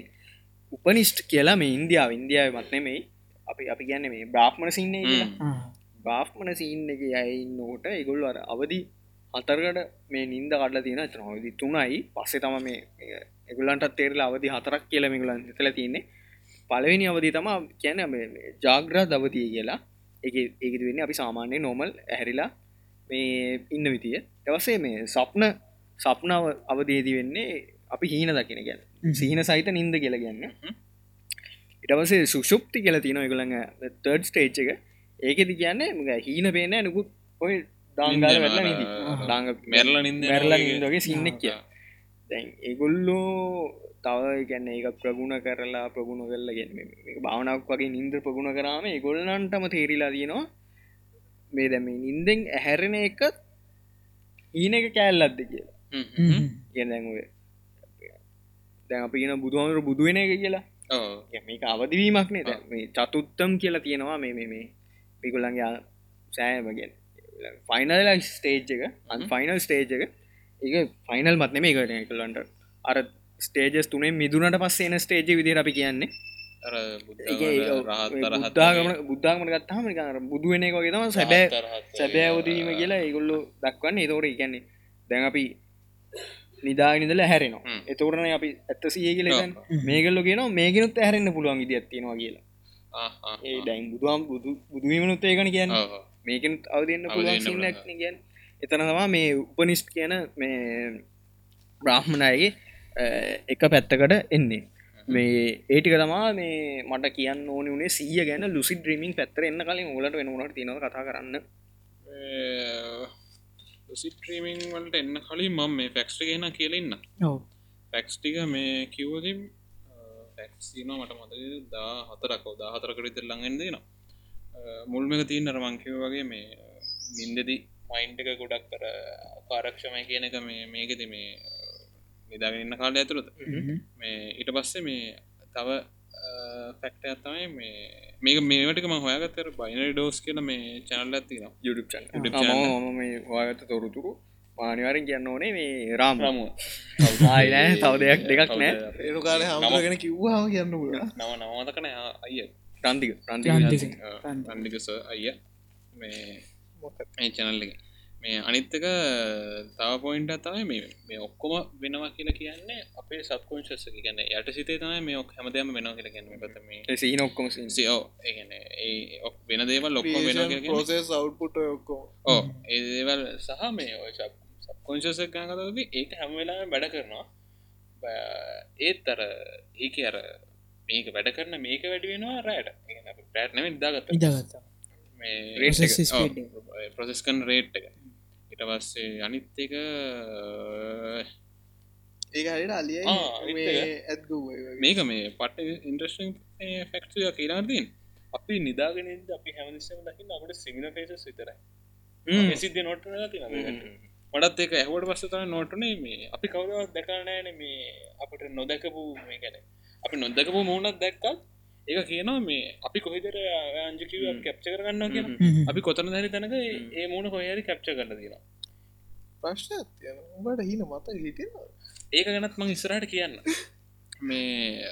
C: උපනිෂ්ට කියලා මේ ඉන්දියාව. ඉන්දියාව මත්නෙමයි අපි අපි ගැන්න මේ බ්‍රාහ්මණ සින්නේ කියලා. බ්‍රාහ්මණ සින්න එක යයින්නෝට ඉගොල්ල අර අවදි අතරකට මේ නින්ද කඩල තියෙන චනවදි තුනයි. පස්සේ තම මේ එගුලන්ට තේරලා අවදි හතරක් කියල මිගුලන් තල තියන්නේ. පලවෙනි අවදි තම කියැන ජාග්‍රා දවතිය කියලා. එක ඒකද වෙන්න අපි සාමාන්‍ය නෝමල් ඇහැරිලා මේ ඉන්න විතිය දවසේ මේ සප්න සප්නාව අවදේදී වෙන්නේ අපි හීන දකින ගැන සිහින සහිත නින්ද කියලා ගන්න ඉටවසේ සුෂුප්ති කියල තින එකළඟ තර්ඩ් ස්ටේච් එක. ඒකෙති කියන්නේ හීන පේන නකුත්. ඔය දාංගාල නිදී? දාංග
A: මැරල නින්ද
C: මැරල නිදගේ සින්නක් කිය දැන් ඒගොල්ලෝ තව ගැන්න ඒක ප්‍රගුණ කරලා ප්‍රගුණ කරල ගැන භාවනක් වගේ නින්ද ප්‍රගුණ කරාම ගොල්ලන්ටම තේරිලා තියෙනවා. මේ දැම නින්දෙන් ඇහැරෙන එක ඊන එක කෑල්ලද්ද කියලා. කියැ දැන් අපි ගෙන බුදුහමර බුදුවෙන එක කියලා මේක අවදිවීමක් නේ. දැන් මේ චතුත්තම් කියලා තියෙනවා මේ මේ මේ පිකුල්ලන්ගේ සෑමගෙන් ෆයිනල් ස්ටේජ් එක අන් ෆයිනල් ස්ටේජ් එක. ඒ ෆයිනල් මත්න මේ කට කළන්ට අර ස්ටේජස් තුනේ මිදුනට පස්සේන ස්ටේජ් විදිර අපි කියන්නේ. බුද්ධාගම බුද්ධාගමට ගත්තාම නිකර බුදුවෙන එක වගේ තම සැබෑ සැබෑවදීම කියලා ඒගොල්ලු දක්වන්න. ඒතෝර කියන්නේ දැන් අපි නිදානිදල හැරෙනවා. එතවරන අපි ඇත්ත සිය කියල මේකල්ල කියන මේකනුත් ඇහැරෙන්න්න පුළුවන් ඉදි ඇත්තිවා කියලා. ඒ ඩයින් බුදුවම් බුදු බුදුවීමනුත් ඒකන කියන්න. මේකෙන් අවදන්න පුළුවන් කියන් එතන තමා මේ උපනිස්් කියන මේ බ්‍රාහ්මණයගේ එක පැත්තකට එන්නේ. මේ ඒටික තමා මේ මට කියන්න ඕන වනේ සිය ගැන ලුසි ද්‍රීමින් පැත්තර එන්න කලින් ඔලට වෙනනට තිනව කතා කරන්න
A: සිට්‍රීමිං වලට එන්න කලින් මම මේ ෆැක්ස්ට ගෙන කියලඉන්න
B: ඔව.
A: ෆැක්ස්ටික මේ කිව්වතින් ෆැක්සින මට මත දා හතරකෝ දා හතරකට ළඟෙන් දෙන මුල්මක තියන්න රමංකිව වගේ මේ නින්දදි මයින්්ක ගොඩක් කර පාරක්ෂමය කියන එක මේ මේකෙති මේ නිදාගන්න කාල ඇතුළත. මේ ඊට පස්සේ මේ තව ෆැක්ට ඇත්තමයි මේ මේක මේටක ම හොයාගත්තර බයිනරි ඩෝස් කියන මේ චැනල් ඇතින
C: යුඩ
A: YouTube channel.
C: මම මේ වාගත තොරතුරු මානිවාරෙන් කියන්න ඕනේ මේ රාම
A: රමුව
C: ආයිනෑ තව දෙයක් දෙකක් නෑ
D: ඒනුකාල හමගෙන කිව්වාම කියන්න
A: නව නවතකන අය
C: ප්‍රන්තික ප්‍රන්තික
A: අය මේ මේ චැනල්ල එක මේ අනිත්තක තව පොයින්ට තමයි මේ මේ ඔක්කොම වෙනවා කියලා කියන්නේ අපේ සත්කෝංශස ගැන යට සිතේ තමයි මේ ඔක් හැමදම වෙනවා කියලා ගැන පත මේ
C: සීන ඔක්කොම
A: සිෝ ඒගැන ඒ ඔක් වෙන දේවල් ලොක්කො වෙනවා කියලා කියන්නේ.
D: පෝසෙස් අවු්පුට ඔක්කෝ
A: ඕ ඒදේවල් සහ මේ ඔය සබ්කොංශස ගනකතද ඒක හැම වෙලා වැඩ කරනවා. ඒත් අර ඒක අර මේක වැඩ කරන මේක වැඩි වෙනවා රෑට පැට්නම ඉදාගත්ත
B: ඉදගත්තා
A: මේ
B: Process speed
A: ප්‍රසෙස්කන් රේට් එක. ඉට පස්සේ අනිත් එක
D: ඒක හරිට අලිය
A: ආ, අනිත් එක.
D: ඇත්ගුව
A: මේක මේ පට ඉන්ට්‍රස්ටිං ෆෙක්ටය කියලාතින් අපි නිදාගෙන අපි හැමනිස්සම දකින්න අපට සිමින පේසස් විතරයි. සිද්ධ නොට මටත් ඒක ඇහවට පස්සත නොටනේ මේ අපි කවුදවත් දැකනෑන මේ අපට නොදැකපු මේ ගැන. අපි නොදකපු මුණත් දැක්කත් ඒක කියනවා මේ අපි කොහිදර අංජකිව කැප්ච කරගන්න කියන අපි කොතන දැරි තැනක ඒ මුණ කොහරි කැප්ච කරන්න
D: ප්‍රශ්න තියන උඹට හින මත හිටෙන
A: ඒක ගැනත් මං ඉස්සරහට කියන්න. මේ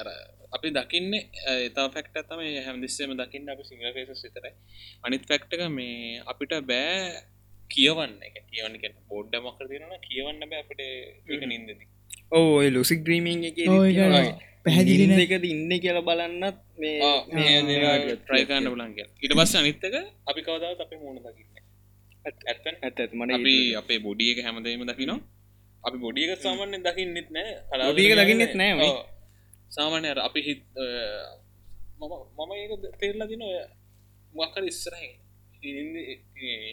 A: අර අපි දකින්න එතා ෆෙක්ට තම හැමදිස්සේම දකින්න අප සිංහල පේසස් විතරයි. අනිත් ෆෙක්ටක මේ අපිට බෑ කියවන්න. එක කියවන්න බෝඩ්ඩ මකර තිරන කියවන්න බෑ අපට ඒක නින්දදී.
C: ඕ ලුසික් ද්‍රීමිං එක
B: පැහැදිලි.
C: එකද ඉන්න කියලා බලන්නත් මේ
A: ට්‍රයිකාන්න බලන්ග ඉට පස්ස අනිත්තක අපි කවදාවත් අපේ මුණ දකින්න
C: ඇත් ඇත් මට
A: අපි අපේ බොඩියක හැමදීම දකිනවා. අපි බොඩියක සාමාන්‍ය දකින්නෙත් නෑ.
C: බොඩි එක දකින්නෙත් නෑ.
A: සාමාන්‍ය අර අපි හිත් මම මම ඒක තේරලා දින ඔය මක්කර ඉස්සරහ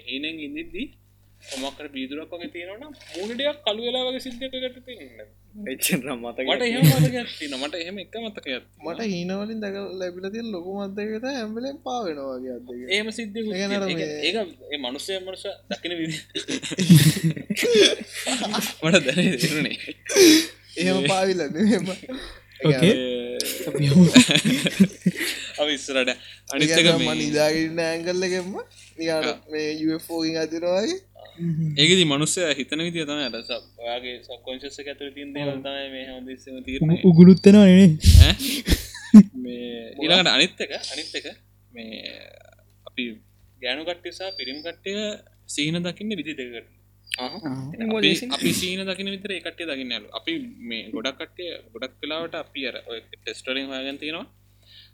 A: හීනෙන් ඉදිද්දී මොකර බීදුරක් වගේ තියෙනවන මුණටයක් කළු වෙලා වගේ සිද්ධකට තින්න මට. මට එහෙම එක මතකයක්
D: මට හීනවලින් දැක ලැබිලතිල් ලොකු මත්දකත ඇම්බලෙන් පාවෙනවාගේ
A: ඒම සිද්ධ
D: ඒ.
A: මනුස්සය මනුස දකින විදි මට දැන
D: එහෙම පාවිල මෙම.
B: ඕකේ අපි යමු.
A: අව ඉස්සරට අනිත්තක
D: ම නිදාගන්න ඇංගල්ලකෙම මේ යෝගින් අතිරවාගේ
A: ඒකෙදි මනුස්සය හිතන විදිය තම අට ඔයාගේ සක්කොංශස ඇතුර තින් දේවල් තමයි මේ හොදස්සම තීරණය.
B: උ- උගුලුත්තනවා නේ
A: ඈ? මේ ඊළඟට අනිත්තක අනිත්තක මේ අපි ගෑනු කට්ටියසා පිරිම් කට්ටය සීන දකින්න විදි දෙකට අපි අපි සීන දකින විතර එකටේ දකින්නලු අපි මේ ගොඩක් කට්ටිය ගොඩක් කලාවට අපි අර ටෙස්ටරින් හයගන් තියෙනවා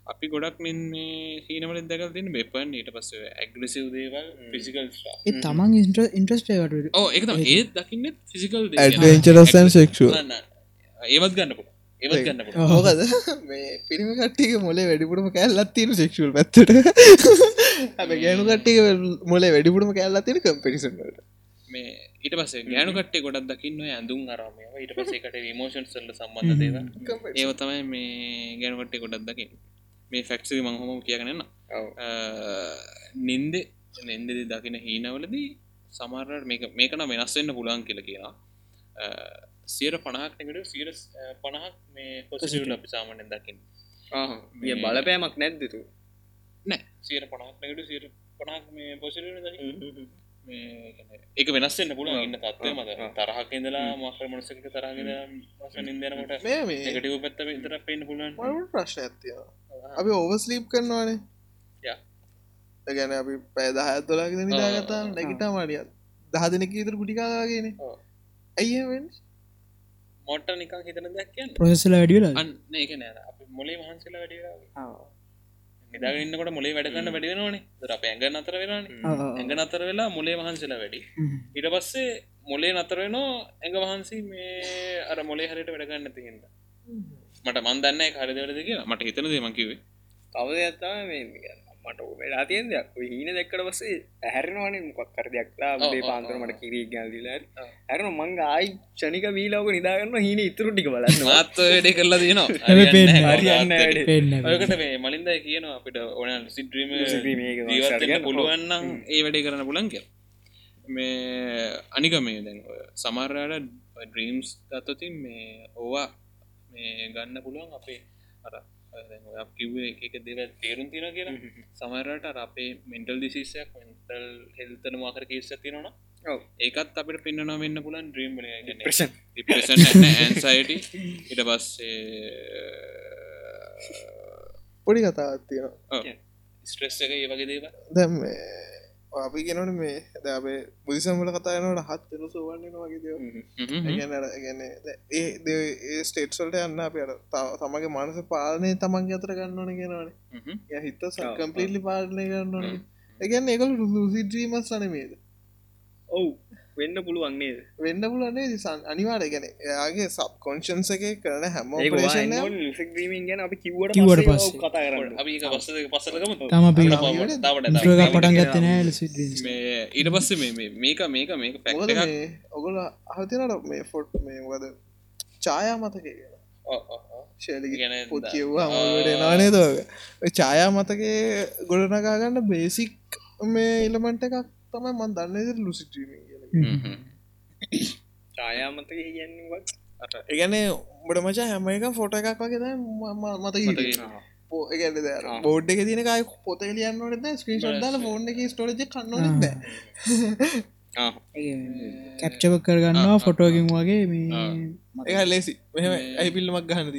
A: අපි ගොඩක් මෙන් මේ හීනවල දැකල් තින බෙපන් ඊට පස්ස ඇග්‍රසිව් දේවල් ෆිසිකල්
B: ඒ තමන් ඉන්ට්‍රස්ටේකට
A: ඕ එක ඒත් දකින්න ෆිසිකල්
D: ඇඩවෙන්චරසන් සෙක්ෂුව
A: ඒවත් ගන්නපු ඒවත් ගන්නපු
D: හෝකද මේ පිරිමි කට්ටික මොලේ වැඩිපුරම කැල්ලත් තියෙන සෙක්ෂුවල් පැත්තට. ගෑනු කට්ටික මොලේ වැඩිපුරම කැල්ලා තියෙන කම්පිරිසන්ට
A: මේ ඊට පස්සේ ගෑනු කට්ටේ ගොඩක් දකින්න ඇඳුම් අරම ඊට පස්සේකට විමෝෂන් සල්ල සම්බන්ධ දේව ඒව තමයි මේ ගැනුකට්ටේ ගොඩක් දකින්න මේ ෆැක්සි මංහොම කියගනන්න නින්දෙ නින්දෙදි දකින හීනවලදී සමරට මේක මේකන වෙනස්වෙන්න පුළන් කියල කියලා සියර පණහක් නෙකට සිර පණහක් මේ පොසිට අපි සාමනෙන් දකින්න.
C: මිය බලපෑමක් නැද්දතු
A: නෑ. සියර පණහක් නකට සිර පණහක් මේ පොසිට ඒක වෙනස්සෙන්න්න පුළුව ඉන්න තත්වය මත තරහක් ඉඳලා මක්‍ර මනසක තරගෙන
D: මේ
A: එකට පැත්ත විතර පුළුවන්.
D: මට ප්‍රශ්න ඇතිය අපි ඕවස්ලීප් කරනවානේ.
A: යා.
D: ගැන අපි පැදහ ඇත්තුලාගෙන නිදාගතා නැගිටා මඩිය. දහ දෙනෙක ඉතර ගුටිකාගෙන
A: ඔව්.
D: ඇයිවෙන්
A: මොට නිකං හිතන දෙයක් කියන්න?
B: ප්‍රොසෙසල වැඩිවෙලා
A: අන්න ඒක නෑ අප මොලේ මහන්සලා වැඩිය නිදාගන්නකොට මොලේ වැඩගන්න වැඩිවෙනවානේ දර අප ඇඟ නතර වෙලානේ ඇඟ නතර වෙලා මොලේ වහන්සලා වැඩි. ඉට පස්සේ මොලේ නතර වෙනවා ඇඟ වහන්සේ මේ අර මොලේ හරිට වැඩගන්න තිහිද මට මන්දන්න කරදවරද කියලා. මට හිතන දේ මකිවේ
C: තවද ඇත්තා මේ මට වෙලා තියෙන් දෙයක්. ඔය හීන දෙක්කට පස්සේ ඇහැරෙනවානේ මොකක් කර දෙයක්ලා
A: ඔව්,
C: පාන්තර. මට කිරී ගැල්දිලා. ඇරන මංග ආයි ෂනික වීලාවක නිදාගන්න හීන ඉතුරු ටික බලන්න
A: මාත් වැඩේ කරලා තියනවා.
C: හරියන්න
A: ඔයකට මේ මලින්ද කියනවා අපිට ඕන සිද්‍රීම
C: කරගන්න.
A: පුළුවන්නම් ඒ වැඩේ කරන්න පුලන් කිය මේ අනික මේ දැන් සමරයට ඩ්‍රීම්ස් ගත්තතින් මේ ඕවා මේ ගන්න පුළුවන් අපේ අර කිව්වේ එක දේව තේරුම් තින කියලා. සමරට අපේ මෙන්ටල් දිසිසයක් මෙන්ටල් හෙල්තන මාකර කේස තිනවන ඒකත් අපිට පෙන්න්නන වෙන්න පුලන්
C: ප්‍රශන්
A: ඇන්සයිට ඉට පස්සේ
D: පොඩි කතාවත් තියෙනවා.
A: ස්ට්‍රෙස් එක ඒ වගේ දේව
D: දැම් අපි ගෙනට මේ දැබේ බුදිසම්වල කතායනට හත් වෙන සෝවන්නන වගේ ගැන ඒ ඒ ස්ටේට්සල්ට යන්න අපට තමගේ මනස පාලනය තමන් අතර ගන්නවන ගෙනවන හිත කම්පලිටලි පාලනය ගන්නවන එකගැන්න ඒකල රුසිද්‍රීමස් අනමේද
C: ඔව් වෙන්න පුළුවන් නේද?
D: වෙන්න පුලනේ දිසන් අනිවාට ගැන එයාගේ සබ් කොන්ෂන්ස එක කරන හැම
C: ඒක
D: ඔපරේෂන් ්‍රීමින්
C: ගැන අපි කිවට
B: කිව්වට
C: පස්සේ කතා කරන්න.
A: අපි පස්ස පස්සලකම
B: තම අපි ඉන්ට්‍රෝ එකක් පටන් ගත්තේ නෑ ලසිඩ
A: මේ ඊට පස්සේ මේ- මේ මේක මේක මේක
D: මොකද
A: එකක්.
D: මේ ඔගොල අහතිනට මේ ෆොට් මේ මොකද ඡායා මතක
A: ඔව්, ඔව්.
D: ශේලි
A: කියන්නේ
D: පොත්
A: ආ.
D: මට නානේ දෝක ඡායා මතකේ ගොඩනගාගන්න බේසික් මේ ඉලමට එකක් තමයි මන් දන්න ලුසිටීම
A: හ්ම්.
C: ඡායාමතක කියන්නවත්
D: ඒගැන උඹට මචා හැම එක ෆොට එකක් වගේ ද මතක
A: මතක
D: ඒගැට බෝඩ් එක තින කයි පොත ලියන්නට ස්ක්‍රීෂොට් දාල ෆෝන් එක ස්ටෝරජ කන්නන
B: කැප්චව කරගන්නවා ෆොටෝකින් වගේ මේ
D: ඒ ලෙසි මෙහම ඇයි පිල්ලමක් ගහනද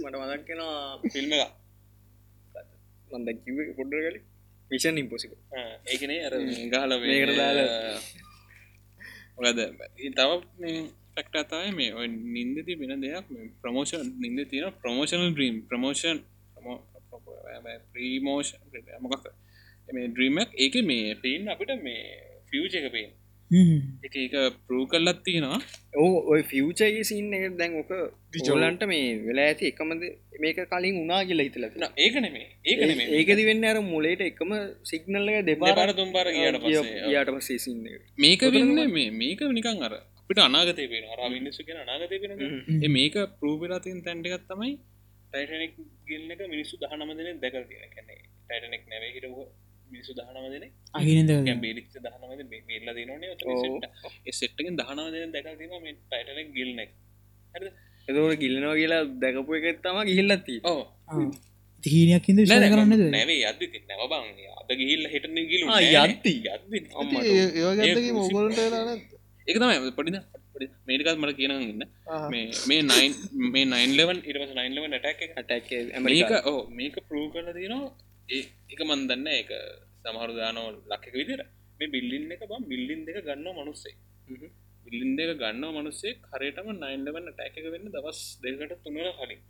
C: මට මදක්කෙනවා
A: ෆිල්ම් එක
C: මන්ද කිව පොඩ්ඩ කල විෂන් ඉම්පොසික
A: ඒකනේ අර ගහල
C: දාලා.
A: මොකද තව ෆක්ට අතයි මේ ඔය නින්දති වෙන දෙයක් ප්‍රමෝෂන් නින්ද තියෙන ප්‍රමෝෂනල් ්‍රීම් ප්‍රමෝෂන් ප්‍රීමෝෂන් මොකක් මේ ඩ්‍රීමක් ඒක මේ පේන් අපිට මේ ෆියච එක පේෙන් එක එක පරූ කල්ලත් තියෙනවා.
C: ඕ ඔය ෆියචගේ සින්න එක දැන් ඕක විජෝලන්ට මේ වෙලා ඇති එකමද මේක කලින් උනා කියලා හිතල
A: න, ඒක නෙමේ ඒක නෙමේ
C: ඒකදි වෙන්න අර මුලේට එකම සිගනල්ල දෙපාර
A: පස්සේ
C: යාට පස්සේ සින්න
A: මේක වෙන්න මේ මේක නිකං අර අපිට අනාගතය පෙන අර කියෙන අනාගතය ඒ මේක පරූපිලාතින් තැන්ටිකත් තමයි ටයිටනෙක් ගිල්ල එක මිනිස්සු දහනම දෙන දැකල් තියෙන කැන්නේ ටයිටනෙක් නැවේ හිටව මිනිසු දහනම දෙන
B: අහිනද
A: බේලික් දහනමද බෙල්ල දනනේ
C: ඔව්.
A: සෙට්ටකින් දහනම දෙන දැකල් තින මේ ටයිටනෙක් ගිල්නෙක්
C: එතවට ගිල්නවා කියලා දැකපු එක තම ගිහිල්ලත්ති
A: ඕ
B: හීනයක් ඉද විශල කරන්නද
A: නැවේ අද නැව බං අද ගිහිල්ල හිටන ගිලු.
D: ඒගත්තගේ මොගොලට
A: එක තමයි. පොඩිද මේකත් මට කියනගන්න මේ මේ නයින් මේ නයින්ලවන් ඉටස නයින්ලවන් ටැක් එක.
C: ඇටැක්
A: මේක
C: ඇමරිකා
A: ඕ මේක පරූ කරල තිනවා ඒ එක මන්දන්න එක සමහරු දානෝ ලක්ක විදිර මේ බිල්ලින් එක බම් බිල්ලින් දෙක ගන්න මනුස්සේ. බිල්ලින් දෙක ගන්න මනුස්සේ කරටම නයින්ලවන්න ටැක වෙන්න දවස් දෙකට තුනර කලින්.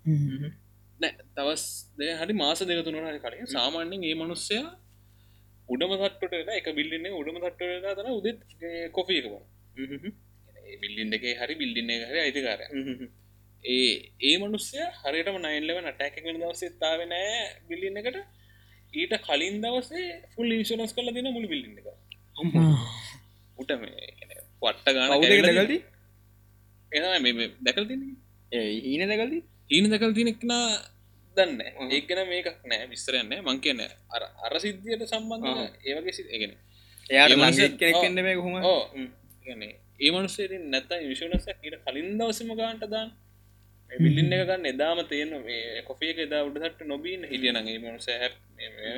A: නෑ තවස් දෙ හරි මාස දෙක තුනර කලින්. සාමාන්‍යෙන් ඒ මනුස්සයා උඩම තට්ට එක බිල්ලින්නේ උඩම තට්ට තන උදෙත් කොෆියකවා බිල්ලින් දෙකේ හරි බිල්ලින්න හරි අයිතිකාරය. ඒ ඒ මනුස්සය හරිටම නයින්ලව නටැක වෙන දවසේ තාව නෑ බිල්ලින්න එකට ඊට කලින් දවසේ ෆුල් ඉන්ශනස් කල දින මුළු බිල්ලින්න එක. උට මේ පට්ට ගාන එ දැකල් තින
C: හීන දැකල්ති
A: ඊන දැකල් තිනෙක්නා දන්න ඒකන මේකක් නෑ විස්තරයන්න මං කියන්න අර අර සිද්ධියට සම්බන්ධ ඒවගේ සිත් එකෙන
C: එයාට
A: ඒ මනුස්සය-
C: ලංගෙක් කෙනෙක්
A: ඔව්.
C: එන්න බෑ කොහොම?
A: ඕ කියන්නේ ඒ මනුසේ නැත විශනසක් ඊට කලින් දවසම ගාන්ට දාන් බිල්ලින්න එක ගන්න එදාම තියෙන මේ කොෆියක එදා උඩසට නොබීන් හිටියනගේ මනුස හැ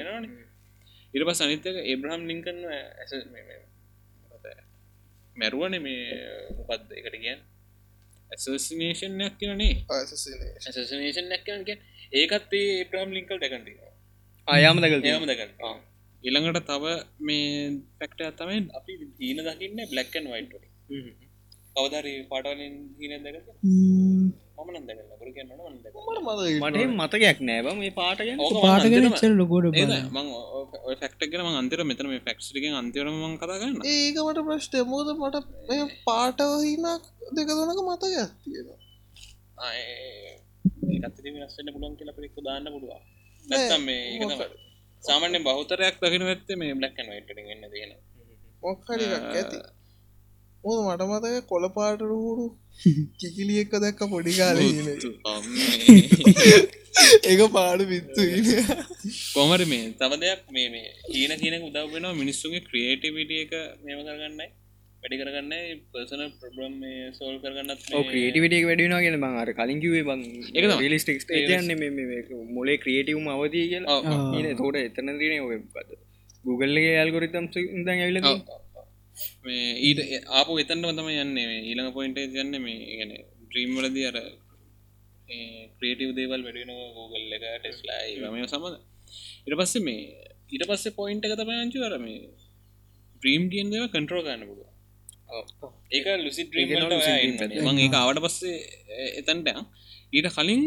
A: වෙනන ඉට පස් අනිතක ඒබ්‍රහම් ලිංකන්න ඇස මැරුවන මේ මොකක්ද එකට කියන් ඇසසිනේෂන්යක් කියනේ ඇසනේෂන්යක් කියනක ඒකත් ඒ ඒබ්‍රහම් ලිංකල් දැකන්ති
C: ආයාම දැකල්ති
A: ඒම දැකන් ඊළඟට තව මේ පැක්ට තමයි අපි දීන දකින්න බ්ලක්කන් වයිට කවදරි පාටලින් හීන දැක මම නදක ලබර කියන්න නද
C: මට මතකයක් නෑබ මේ
B: චර ලොකෝඩ
A: මං ෆක්ටගෙන අන්තර මෙතන මේ ෆක්ස්ටිගෙන් අන්තරම මං කතාගන්න
D: ඒකමට ප්‍රශ්ට මෝද මට මේ පාටවහිනක් දෙක දුනක මතක තියෙන
A: ඒකත් වෙනස්සන්න පුළුවන් කියලා අපිට එක්ක දාන්න පුළුවන්. නැත්තම් මේ ඒක තමයි. සාමාන්‍යයෙන් බහුතරයක් දකින්න ඇත්තේ මේ බ්ලැක් ඇන්ඩ් වයිට් වලින් වෙන්න දෙන
D: මොක්හරි එකක් ඇති ඕ මට මතක කොළ පාටරුහුරු කිකිලි එක්ක දැක්ක පොඩි කාල ඒක පාඩු විත්තු
A: කොමර මේ? තම දෙයක් මේ මේ ඊන කියනක උදව වෙනවා මිනිස්සුගේ ක්‍රියේටිවිට එක මේම කරගන්නයි. වැඩි කරගන්න පර්සන ප්‍රබ්‍රම් මේ සෝල් කරගන්නත්
C: ක්‍රේටිවිට වැඩින ගෙන බං අර කලින් කිවේ බං
A: ඒක තමයි.
C: ලිස්ටික් ටේයන්න මොලේ ක්‍රියටවම අවතිය කියලා. තෝට එතන දන ඔය Googleගේ ඇල්ගොරිතම් ඉදන් ඇවිල
A: මේ ඊට ආපු එතන්ට තම යන්නේ ඊළඟ පොයින්ට යන්න මේ ගැන ද්‍රීම් වලදී අර ක්‍රේටව දේවල් වැඩෙන Google එක ටෙස්ලා මේ සමඳ ඉට පස්සේ මේ ඊට පස්සේ පොයින්ට එක තම අංචු අර මේ ද්‍රීම් කියෙන් දෙව කන්ට්‍රෝ ගන්න පුළුව ඒක ලුසි ඒ ආවට පස්සේ එතන්ට ඊට කලින්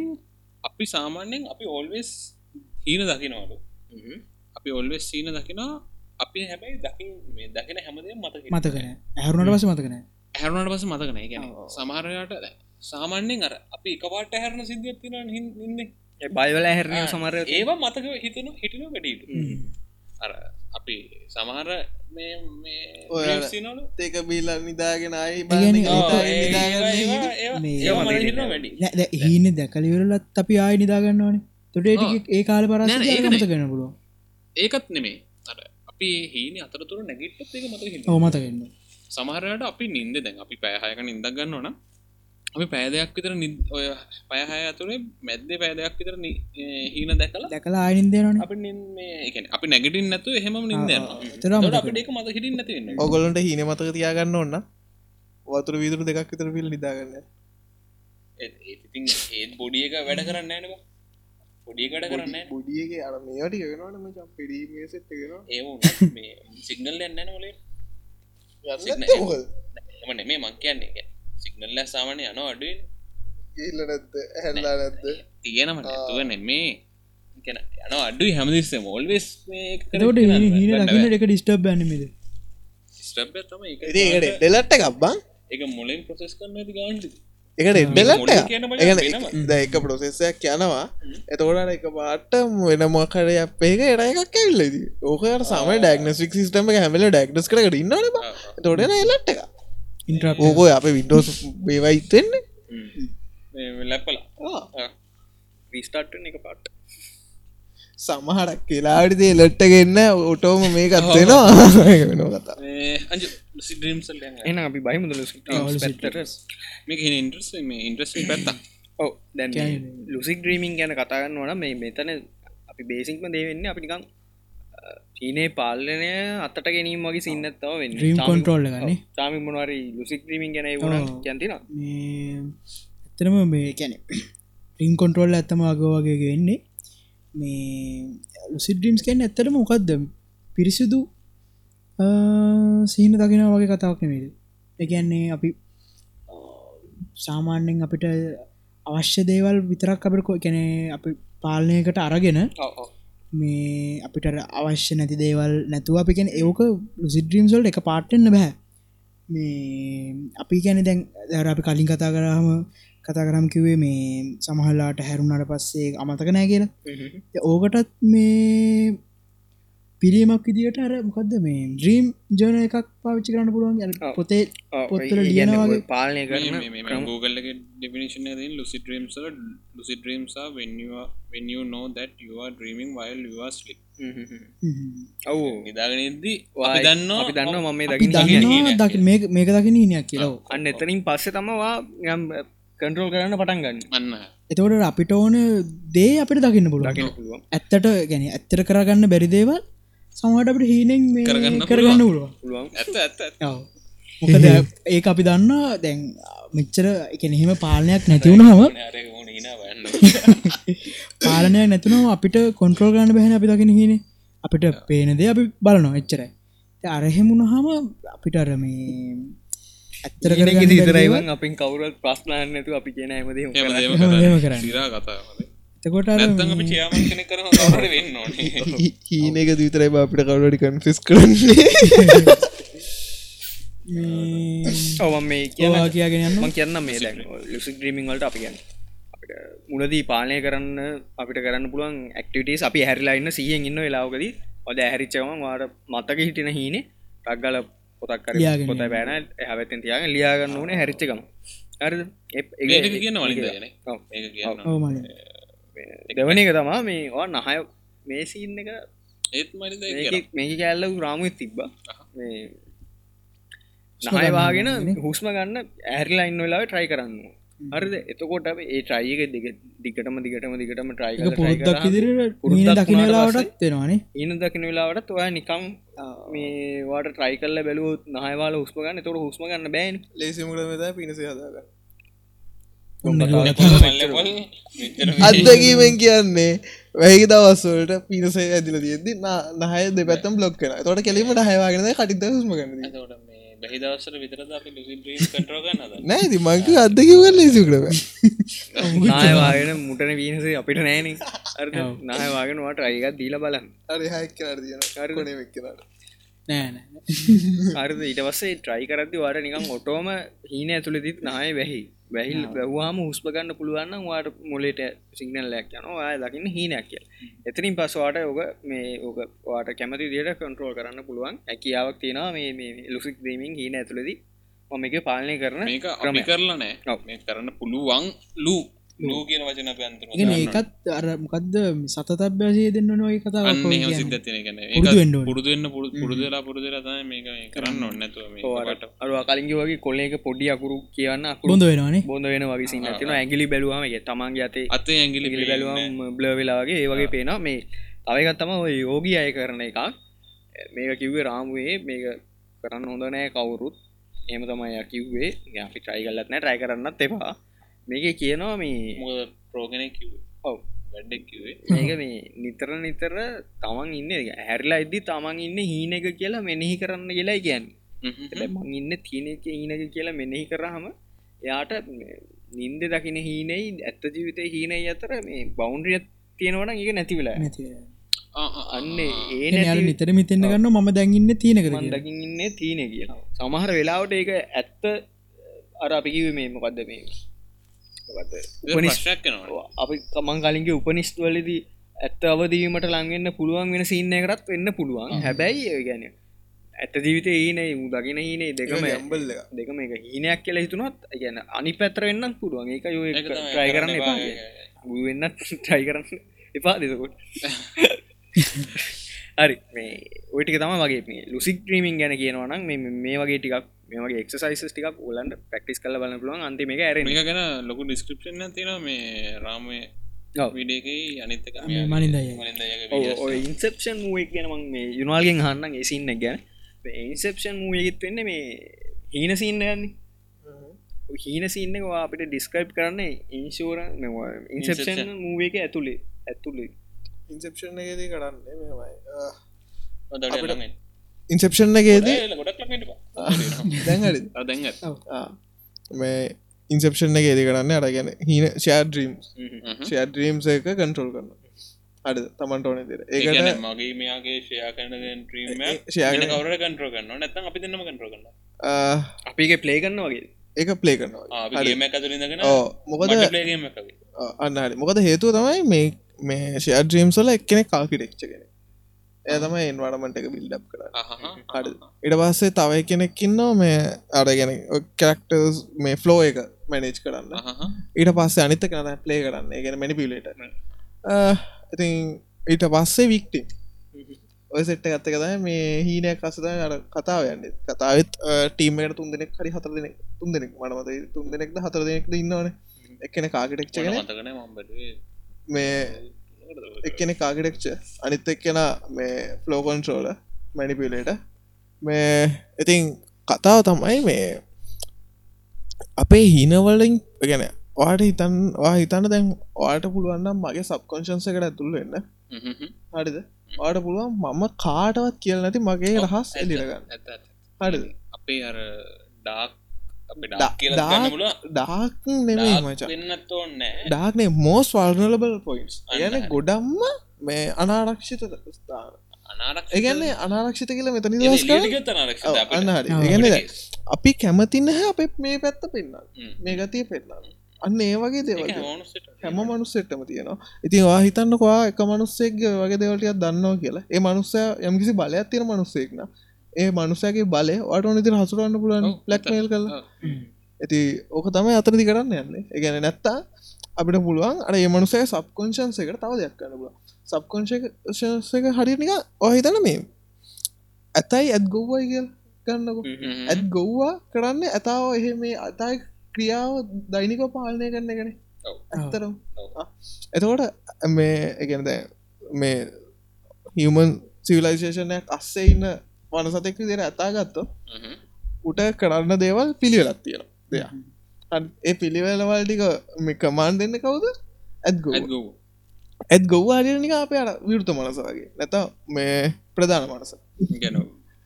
A: අපි සාමාන්‍යෙන් අපි ඔල්වෙස් හීන දකිනවලු. අපි ඔල්වෙස් සීන දකිනා අපි හැබැයි දකිින් මේ දකින හැමදේ මතක
B: මතකන ඇහරුණට පස මතකන
A: හැරුණට පස මතකන ගැන සමහරයට සාමාන්‍යෙන් අර අපි එකපාට හැරණ සිද්ධියක් තින ඉන්න.
C: බයිවල හැරණය සමර
A: ඒවා මතක හිතනු හිටිනු වැඩීට අර අපි සමහර
D: ඒක බිල්ල නිදාගෙන
B: ඒ
D: නිදාගන්න
B: හීන දැකලිවරලත් අපි ආය නිදාගන්නවනේ තොට ඒ කාල පරස
A: නෑ, නෑ, ඒක
B: මත කන්න පුළුව
A: ඒකත් නෙමේ අර අපි හීන අතරතුර නැගිට්ටත් ඒක මතක හිට
B: ඕමතකන්න
A: සමහරයට අපි නින්ද දැන් අපි පැයහයක නින්දක් ගන්න ඕන අපි පෑදයක් විතර නිද ඔය පයහය ඇතුරේ මැද්දේ පෑදයක් විතර හීන දැකලා
B: දැකලා ආයනින්දේනන
A: අපි අපි නැගටින් නැතු එහෙම නින්ද ඒක මත හිටින් නැතිවෙන්න
D: ඔගොලන්ට හීන මතක තියාගන්න ඔන්න වතුර විදුර දෙකක් විතර පිල් නිදාගන්න.
A: ඒත් බොඩිය එක වැඩ කරන්න නව වැඩ කරන්න.
D: බොඩියගේ අර මේට වෙනවාටම චම් පිඩීමේ සෙට් ගෙන
A: ඒ මේ සිගනල් එන්න නොලේ එම නෙමේ මං කියන්නේ. සිගනල්ල සාමානය යන අඩුවෙන්
D: ඉල්ල නැත්ද හැල්ලා නැත්ද
A: තියෙනම නැතුව නෙමේ යන අඩු හැමදිස්ස මෝල්වෙස්
B: එක ඩිස්ටබ්
D: ඒකට ඩෙලට්ට එකක්බං
A: එක මොලින් ප්‍රසෙස් කරන්න ගාන්ඩ
D: එකට. ද එක ප්‍රොසෙස්සයක් යනවා. එතකොට එක පාට වෙන මොකරය අපේක එර එකක් ඇල්ලද ඕකට සම ඩක්නස්ික් සිස්ටම හැමල ඩක්නස් කරට ඉන්නන තොටන එලට්ට එක. ඕකෝ අප විඩෝස් බේවයිතෙන්නේ
A: ලැප්පලා
C: විස්ටාට්න එක පාට්
D: සමහරක් කියලාඩිදේ ලට්ටගන්න ඔටෝම මේ ගත්වෙනවා වෙන කතා
A: අජ සිඩම්සල්
C: එන අපි බයිමුදල
A: මේක ඉන්ට්‍රස් මේ ඉන්ට්‍රස් පැත්තා
C: ඔව දැන්
B: කියන්නේ-
C: ලුසික් ්‍රීමින් ගැන කතාගන්න ඕන මේ මෙතන අපි බේසික්ම දේවෙන්න අපි නිකං චීනය පාලනය අත්තට ගැනීම වගේ සින්නත්තාව වෙන්න. ්‍රීම්
B: කොන්ට්‍රෝල්ල ගන්නේ
C: සාමි මොනවරි ලුසික් ්‍රීමින් ගැන වුණ
B: ඔව්.
C: කැන්තින
B: මේ ඇතරම මේ කැන ්‍රීම් කොන්ට්‍රෝල් ඇත්තම අග වගේ වෙන්නේ මේ ලුසිඩ්‍රීම්ස් කැන් ඇත්තටම මොකක්ද පිරිසිදු සිහින දකින වගේ කතාවක් නෙමේද එකන්නේ අපි සාමාන්‍යෙන් අපිට අවශ්‍ය දේවල් විතරක් අපට කැන අපි පාලනයකට අරගෙන මේ අපිට අවශ්‍ය නැති දේවල් නැතුව අපිකැන ඒක ලුසිඩ්‍රීම්සල්ට එක පාට්ටන්න බෑ. මේ අපි ගැන දැන් දැර අපි කලින් කතා කරාම කතා කරම් කිවේ මේ සමහල්ලාට හැරුණට පස්සේ අමතක නෑ කියලා. ඕකටත් මේ පිරීමක් විදිට අර මොකක්ද මේ ද්‍රීම් ජන එකක් පාවිච්චි කරන්න පුළුවන්. පොතේ පොත්වල ලියන වගේ.
C: පාලනය කරන
A: Google definition lucid dreams are lucid dreams are when you are when you know that you are dreaming while you are sleep
C: ඔවු.
A: නිදාගෙනදී දන්න
C: අපි දන්න මම
B: දකි මේක මේක දකින හිනයක් කියලා.
C: අන්න එතනින් පස්සේ තමවා යම් කන්ට්‍රෝල් කරන්න පටන් ගන්න.
A: අන්න.
B: එතවට අපිට ඕන දේ අපිට දකින්න පුළුවන්.
C: පුළුවන්.
B: ඇත්තට ගැන ඇත්තර කරගන්න බැරිදේවල් සමහට අපට හීනෙන් මේ
A: කරගන්න
B: කරගන්න පුළුවන්.
C: පුළුවන්.
A: ඇත්ත ඇත්ත ඇත්ත.
B: ඔව්. මොකද ඒ අපි දන්න දැන් මෙච්චර එකන එහෙම පාලනයක්
A: හිනා වන්න
B: පාලනයක් නැතුනව අපිට කොන්ට්‍රෝල් ගන්න බැහෙන අපි දකින හින. අපිට පේනදේ අපි බලනවා එච්චරයි. අරහෙමුණහම අපිට අර මේ ඇත්තර දේවල්
C: ඉතරයිවන් අපින් කවුරත් ප්‍රශ්නාන්න නැතු අපි කියන හැමදේ
B: එතකොට අර
A: නැත්තම් අපි චයාමන් කෙනෙක් කරන කවුරු හරි වෙන්න ඕනේ.
D: හීන එක දීතරයි අපිට කවුලඩි කන්ෆිස් කරන්නේ.
B: මේ
C: ඔව මේ
B: ඔවා කියාගෙන
C: මං කියන්න මේ දැන් ලුසික් ්‍රීමිං වලට අපි ගැන මුලදී පාලනය කරන්න අපිට කරන්න පුළුවන් ඇක්ටිටස් අපි හැරිලාඉන්න සියෙන් ඉන්න වෙලාවකද. ඔද ඇහැරිච්චවම වාට මතක හිටින හීනේ. රක්ගල පොතක් කර පොත බෑන. හැවතෙන් තියාගෙන ලියාගන්න ඕන හැරිච්චකම හරි.
A: ඒක කියන වලින්
C: ඔව්.
A: ඒක කියන්න?
B: ඔව. මල
C: දෙවන එක තමා මේ වා නහය මේ සින්න එක.
A: ඒත්
C: මේක කැල්ල රාමුවත් තිබ්බ. මේ නහයවාගෙන හුස්ම ගන්න ඇරිලා ඉන්න වෙලාව ට්‍රයි කරන්න හරිද? එතකොට අප ඒ ට්‍රයික දිග දිගටම දිගටම දිගටම ට්‍රයි
B: දකින වෙලාවටත් වෙනවානේ
C: ඉන දකින වෙලාවට ඔය නිකම් මේ වාට ට්‍රයි කල්ල බැලුවත් නහයවාල හුස්ම ගන්න. තොට හුස්ම ගන්න බෑන්.
D: ලේසිමුට පිණිස හදාගන්න.
A: අත්දකීම
D: අත්දකීමෙන් කියන්නේ වැහි දවස්වලට පිනසේ ඇදිල තියෙදදි නහය දෙපැත්තම් බ්ලොක් කන තොට කෙලීමට හයවාගෙන කටිත හුස්ම ගන්න
A: බැහිදවසර විතරද අපි ලුසි කටරගන්නද
D: නෑති මංක අත්දකිවල ලේසිකටව
C: නායවාගෙන මුටන වීනසේ අපිට නෑන. නායවාගෙනවාට අයිගත් දීල
D: වෙක්කනට
B: නෑනෑ
C: අරද ඊට පස්සේ ට්‍රයි කරදදි වාට නිකම් ඔටෝම හීන ඇතුළෙදිත් නාය වැහි වැහිල් වැැවවාම හුස්පගන්න පුළුවන්න වාට මොලට සිගනල්ලයක් යන ය දකින්න හීනයක් කිය එතනින් පස්වාට ඕක මේ ඕක වාට කැමති දියට කන්ට්‍රෝල් කරන්න පුළුවන්. ඇකියාවක් තියෙනවා මේ ලුසික් දීමින් හීන ඇතුළෙදී. මම එක පාලනය කරන
A: අපි කරලා නෑ කරන්න පුළුවන් ලූ ලූ කියන වචන පැන්තර
B: ඒකත් අර මොකක්ද සතතබ්‍යසය දෙන්න නොයි කියන්නේ.
A: සිද්ධ තියෙන ගැන
B: පුරුදු වෙන්න ඕනේ.
A: පුරුදුවෙන්න පුරුදුලා මේක මේ කරන්න ඔන්න නැතුව මේකට
C: අරුව කලින්ගේ වගේ කොල්ලේක පොඩි අකුරු කියන්න අකුරු
B: බොඳ වෙනවානේ
C: බොඳ වෙන වගේ සින්න තින ඇගිලි බැලුවම එක තමන්ගේ අතේ
A: අතේ ඇගිලි
C: ගිලි බැලුවම් බ්ල වෙලාගේ ඒ වගේ පේනවා. මේ තවයිකත් තම ඔය යෝගී අය කරන එකක්. මේක කිව්වේ රාමුවේ මේක කරන්න හොඳ නෑ කවුරුත්. එම තමයි කිව්වේ. අපි ට්‍රයි කල්ලත් නෑ. ට්‍රයි කරන්නත් එපා මේක කියනවා මේ
A: කිව්වේ?
C: ඔව්. මේක මේ නිතර නිතර තමන් ඉන්න හැරලා ඉදදි තමන් ඉන්න හීන එක කියලා මෙනෙහි කරන්න කියලා කියන්න. මං ඉන්න තියන එක හීනක කියලා මෙනෙහි කරහම එයාට නින්ද දකින හීනයි ඇත්ත ජීවිතය හීනයි අතර මේ බෞන්ඩ්‍රිය තියෙනවන එක නැති වෙලා
B: නැති
C: අන්න ඒ
B: නිතර මිතෙන්න්න ගන්න මම දැන්ඉන්න තියෙන
C: ඉන්න තියන කියලා. සමහර වෙලාවට ඒක ඇත්ත අර අපිකිව මේ මොකක්ද මේ අපි කමන් කලින්ගේ උපනිෂ්ට වලදී ඇත්ත අවදීමට ලංවෙන්න පුළුවන් වෙන සින්න එකටත් වෙන්න පුළුවන්. හැබැයි ගැන ඇත්ත ජීවිතය ඒනේ දකින හීනේ දෙකම
D: ඇම්බල් එක
C: දෙකම එක හීනයක් කියලා හිතුනොත් ගැන අනි පැත්‍ර වෙන්නත් පුළුවන්. ඒක යෝ ට්‍රයි කරන්න එපා. වෙන්න ට්‍රයි කරන්න එපා දෙසකොට හරි මේ ඔටික තම වගේ මේ ලුසික් ්‍රීමින් ගැන කියනවනම් මේ මේ වගේ ටිකක් මේ වගේ එක්සයිස් ටිකක් ඔලන්ට පැක්ටිස් කල බලන්න පුළුවන්. අන්තිම එක ඇර
A: මේක ගැන ලොකු ඩිස්ක්‍රපෂන් තියෙන මේ රාමය
C: ඉන්සප්ෂන් මුවක් ගැනමං මේ යුනාල්ගෙන් හන්න එසින්න ගැන ඉන්සප්ෂන් මූයගෙත් වෙන්න මේ හීන සින්න ගන්න. හීන සින්නවා අපිට ඩිස්කයිප් කරන්න ඉන්ශෝර ඉන්සප්ෂන් මූවක ඇතුළේ ඇතුළේ
D: ඉන්සප්ෂන් එකදී කරන්නේ මෙමයි ඉන්සප්ෂන් එකේදී මේ ඉන්සප්ෂන් එක ඒදි කරන්න අරගෙන හීන ෂෑ ඩ්‍රීම් ෂෑ ඩ්‍රීම්ස් එක කන්ට්‍රෝල් කරන්න අඩ තමන්ට ඕන දෙර ඒකට
A: මගේ මෙයාගේ ෂයා කවර කන්ට්‍රෝ කරන්න නැතම් අපි දෙන්නම කන්ට්‍රෝ කරන්න
C: අපිගේ පලේ කරන්න වගේ.
D: ඒක පලේ කරනවා. මොකද අන්න මොකද හේතුව තමයි මේ මේ ෂයා ඩ්‍රීම්සල එක්කෙනෙ කාකිටෙක්්චගෙන එය තමයි එන්වාඩමට එක බිල්ඩප් කර ඉට පස්සේ තවයි කෙනෙක්කින්නවා මේ අරගෙන කැක්ටර්ස් මේ ෆ්ලෝ එක මැනේජ් කරන්න. ඊට පස්සේ අනිත කරන ප්ලේ කරන්න. ගෙන මැනිිපිලට ඉතින් ඊට පස්සේ වික්ටිම් ඔය සෙට්ට ගත්ත කද මේ හීනයක් කසද අර කතාව යන්න. කතාවත් ටීමට තුන් දෙනෙක් හරි හතර දෙනෙක් තුන් දෙනෙක් මනමත තුන් දෙනෙක්ද හතර දෙනෙක්ද ඉන්නවන. එකන
A: මම්බට
D: මේ එක්කෙනෙ කාගෙටෙක්ච අනිත් එක්කෙන මේ ෆලෝකොන්ට්‍රෝල මැනිපිලට මේ ඉතින් කතාව තමයි මේ අපේ හීනවලින් ගැන වාට හිතන් වා හිතන්න දැන් වාට පුළුවන්නම් මගේ සබ්කොන්ශන්ස එකට ඇතුළ වෙන්න. හරිද? වාට පුළුවන් මම කාටවත් කියල නැති මගේ රහස් එලිරගන්න හරිද?
A: අපේ අර ඩාක්
D: ඩාක් නෙමේ මචා. ඩාක්නේ මෝස් වල්නලබල් පොයින්ස්
A: හරි.
D: ගොඩම්ම මේ අනාරක්ෂිත ස්ථාන. ඒගැන්නේ අනාරක්ෂිත කියල මෙතනි ඒගැන අපි කැමතින්න අප මේ පැත්ත පෙන්න්න මේ ගතිය පෙන්න්න අන්න ඒ වගේ දේවල් හැම මනුස්සෙට්ටම තියෙනවා. ඉතින් වා හිතන්නකවා එක මනුස්සෙක්ගේ වගේ දෙවලටියක් දන්නවා කියලා. ඒ මනුස්සය යම්කිසි බලයක් තියෙන මනුස්සෙක්න ඒ මනුසයගේ බලය වට නිති හසුරන්න පුලන් ලක්මේල් කල ඇති ඕක තමයි අතරදි කරන්න යන්නේ. එකගැන නැත්තා අපිට පුළුවන් අර ඒ මනුසය සබ්කොන්ශන්ස එකට තව දෙයක් කරන්න පුල සබ්කොන්ශක හරිනික ඔහිතන මේ ඇතයි ඇත් ගොව්වයි කියල් ගන්නකු. ඇත් ගොව්වා කරන්න ඇතාව එහෙ මේ අතයි ක්‍රියාව දෛනික පාලනය කරන්න ගැන ඇත්තරම් එතකොට මේ එකන දැ මේ හියමන් සිවිලයිසේෂනයක් අස්සේ ඉන්න වනසතෙක් විදිර ඇතාගත්ත උට කරන්න දේවල් පිළිවෙලත් තියෙන දෙයක්. ඒ පිළිවෙලවල්ටික මේ කමාන් දෙන්න කවුද? ඇත්ගෝ ඇත් ගොව හරිනික අපේ අර විෘත මනස වගේ. නැත මේ ප්‍රධාන මනස.
A: ගැන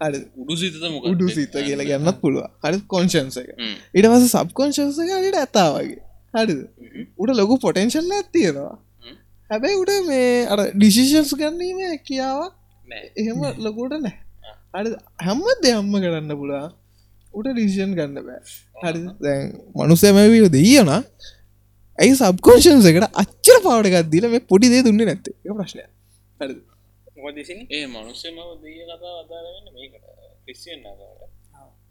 D: හරි.
A: උඩු සිතත මොක
D: උඩු සිත කියලා ගන්නත් පුළුව හරි කොන්ශන්ස එක. ඉට පස සබ්කොන්ශන්ස හට ඇතා වගේ. හරිද? උට ලොකු පොටෙන්ශල්ල ඇත්තියෙනවා හැබැයි උට මේ අර ඩිසිෂන්ස් ගන්නීම කියාවක් එහෙම ලොකුට නෑ හරි හැම්ම දෙයම්ම කරන්න පුලා උට ඩිසිෂන් ගන්න බෑ. හරි දැන් මනුසෑමැවියෝ දෙයන ඇයි සබ්කෝෂන්ස එකට අච්චර පාවටකත් දීල මේ පොඩි දේ දුන්න නැත්තේ? ප්‍රශ්නය
A: ඒ මනුස්සෙම දී කතා අදාරන්න මේකට ක්‍රිස්සියන්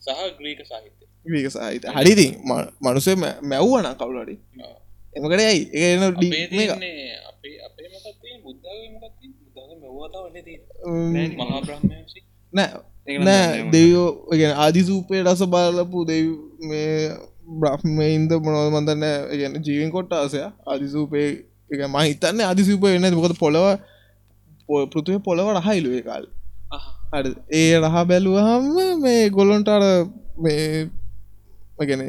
A: සහ ග්‍රීක සාහිත්‍ය.
D: වීක සහිත හරිති මනුසේ මැව්වන කවුලඩි එමකට ඇයි ඒන
A: අපේ අපේ මකත්ති බුද්ධ මෙවතා වන්න දී මහා බ්‍රහ්මයසි
D: නෑ. නෑ දෙයෝ ගෙන ආදිසූපය රස බලපු දෙව් මේ බ්‍රහ්මයින්ද මොනව මඳන්න ගැන ජීවෙන් කොට ආසය ආදිසූපේ එක ම හිතන්න ආදිසූපය වෙන්න මොකද පොළව පෘතිය පොළව රහයිලුවේ කාල්. ඒ රහ බැලුවහම මේ ගොලොන්ටර මේ ගැන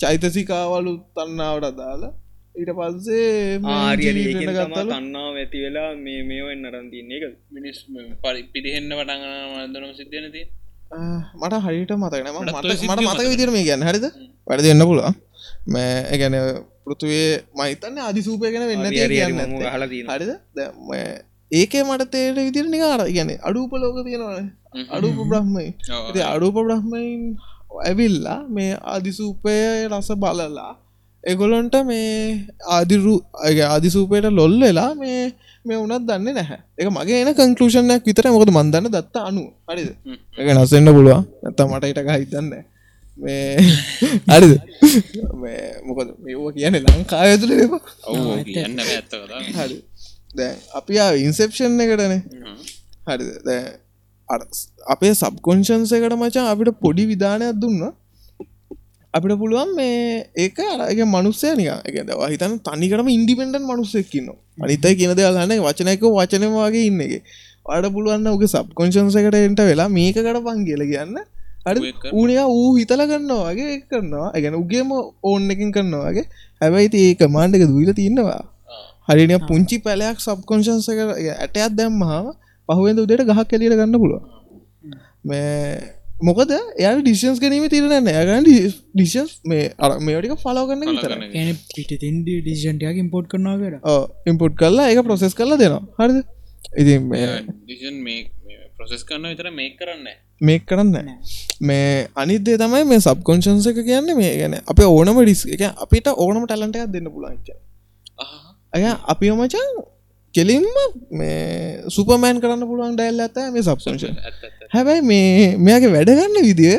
D: චෛතසිකාවලු තන්නාවට අදාලා ඊට පස්සේ
C: තම
D: ගත්තලු.
C: තන්නාව ඇති වෙලා මේ මේවෙන් නරන් තින්නේ එක
A: මිනිස් පරි පිරිහෙන්න වටන් මදනම සිද්ධන ති
D: ආ, මට හරිට මතකන මට මට මතක
A: මතක.
D: විදිර මේ ගැන හරිද? වැඩ දෙන්න පුළුව මේ ගැන පෘතුවේ මහිතන්න අධිසූපය ගැන වෙන්න
C: තියෙනවා.
D: හරිද? දැන් මේ ඒකේ මට තේර විදිර නිකාර ගැන අඩූප ලෝක තියෙනවන. අඩූප බ්‍රහ්මයි අඩූප බ්‍රහ්මයින් ඇවිල්ලා මේ ආදිසූපය රස බලලා එගොලොන්ට මේ ආදිරු ආදිසූපයට ලොල් වෙලා මේ මේ උනත් දන්න නැහැ. එක මගේ එන කංකලෂණයක් විතර මොකද මන්දන්න දත්ත අනු හරිද? එක නස්සෙන්න්න පුළුවන්. නැත මට ඉටක හිතන්න මේ හරිද? මොකද මේෝ කියන ලංකා ඇතුළ ඒවා
A: ඔව කියන්න
D: හරි. දැන් අපි ඉන්සෙප්ෂන් එකටනේ. හරි දැ අපේ සබ්කොන්ශන්ස එකට මචා අපිට පොඩි විධානයක් දුන්න අපිට පුළුවන් මේ ඒක අරගේ මනුස්සය නික හිතන තනිකරම ඉන්ඩිපෙන්ඩන් මනුස්සෙක්කින්න අනිතයි කියන දෙවල්න්න වචනයක වචනවාගේ ඉන්න එක. අඩ පුළුවන්න ඔක සබ්කොන්ශන්සකට එන්ට වෙලා මේකට පන් කියල කියන්න. අඩ ඌනය ඌ හිතල කරන්නවා වගේ ඒක කරනවා. ඇගැන උගේම ඕන්න එකින් කරනවාගේ හැබැයිති ඒ කමාන්්ඩක දීල තින්නවා. හරින පුංචි පැලයක් සබ්කොන්ශන්සක ඇටයක් දැම් හම පහුවෙන්ද උදට ගහක් කෙලියට ගන්න පුළුව මේ මොකද? එය ඩිසින්ස් ගැනීම තිරන ඇගන් ඩිශස් මේ අර මේටික ෆලෝ කරන්න
B: ගැන පිටිතින් ඩිසින්ටයක් ඉම්පෝට් කරනාවට
D: ඉම්පුට් කරලා එක ප්‍රොසෙස් කරලා දෙනවා. හරිද? ඉතින් මේ
A: ඩිෂන් මේ ප්‍රොසෙස් කරන්න විතර මේ කරන්න
D: මේ කරන්න මේ අනිදේ තමයි මේ සබ්කොන්ශන්ස එක කියන්න මේ ගැන අප ඕනම ඩිස් එක අපිට ඕනම ටලන්ටයක් දෙන්න පුලන්ච ඇය අපි මචන් කෙලින්ම මේ සුපමෑන් කරන්න පුළුවන් ඩැල් ඇත මේ සබ්සංශන්
A: ඇත්ත
D: හැබැයි මේ මෙයාගේ වැඩගන්න විදිය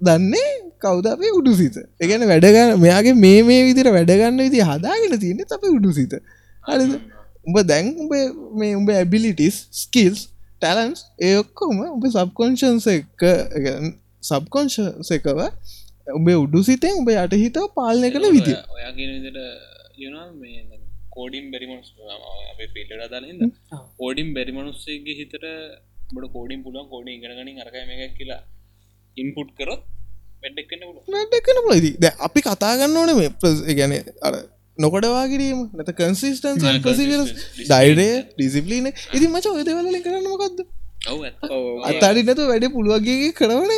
D: දන්නේ කවද අපේ උඩු සිත එකන වැඩගන්න මෙයාගේ මේ මේ විදිර වැඩගන්න විදි හදාගෙන තියන්නේ අප උඩු සිත හරිද? උඹ දැන් උඹ මේ උඹ ඇබිලිටිස් ස්කිල්ස් ටැලන්ස් ඒඔක්කොම උඹ සබ්කොන්ශන්ස එක සබ්කොන්ශ එකව උඹේ උඩු සිතෙන් උඹ යට හිතව පාලනය කළ විදිය.
A: කෝඩිම් බැරිමනුස් අපේ පිල්ලට දානද ඕඩිම් බැරිමනුස්සේගේ හිතට බට කෝඩින් පුලන් කෝඩි ඉගෙනගනින් අරකය මේක කියලා ඉන්පුට් කරොත්
D: වැඩක්කන පුලදී ද අපි කතාගන්න ඕන මේ ප්‍රස්- ගැන අර නොකඩවා කිරීම නැත
A: consistency,
D: ඩයිඩේ ඩිසිපලින ඉති මච ඔය දෙවල කරන්න මොකක්ද අතාරි නැතු වැඩ පුළුවගේ කරවන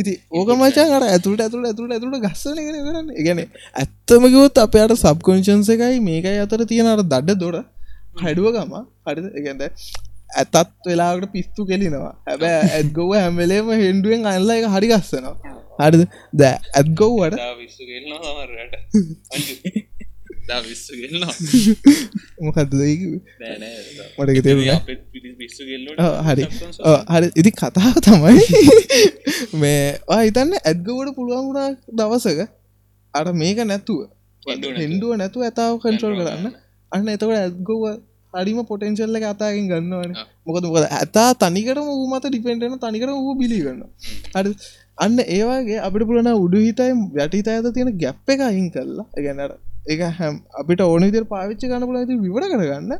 D: ඉති ඕක මචන් අර ඇතුට ඇතුළ ඇතුළ ඇතුළ ගස්සන කරන්න. ගැන ඇත්තමකවොත් අපයට සබ්කොන්ශන්ස එකයි මේකයි අතර තියෙන අර දඩ දොඩ හැඩුව ගම. හරිද? එකද ඇතත් වෙලාට පිස්තු කෙලිනවා. හැබැ ඇත්ගොව හැමලේම හෙන්ඩුවෙන් අල්ල එක හරි ගස්සනවා. හරිද? ද ඇත්ගව්වට
A: විස්සු ගෙල්නවා තමරට දා විස්සු ගෙල්නවා
D: මොකක්ද
A: නෑනෑ
D: මට
A: ගෙල්ලට
D: හරි. හරි. ඉති කතාව තමයි මේ හිතන්න ඇත්ගවට පුළුවන් වුණා දවසක? අර මේක නැතුව.
A: හෙන්ඩුව නැතුව.
D: ඇතාව කන්ට්‍රෝල් කරන්න. අන්න එතකට ඇත්ගව හරිම පොටෙන්ශල්ල එක අතාගෙන් ගන්නවන. මොකද මොකද ඇතා තනිකරම ූ මත ඩිපෙන්ටන තනිකර වූ බිලිගන්න හරි. අන්න ඒවාගේ අපිට පුළන උඩු හිතයි වැටිත ඇත තියෙන ගැප් එක අහින් කරලා ගැනට එක හැම් අපිට ඕන විදිර පාවිච්ච ගන්න පුල ඇති විවට කරගන්න.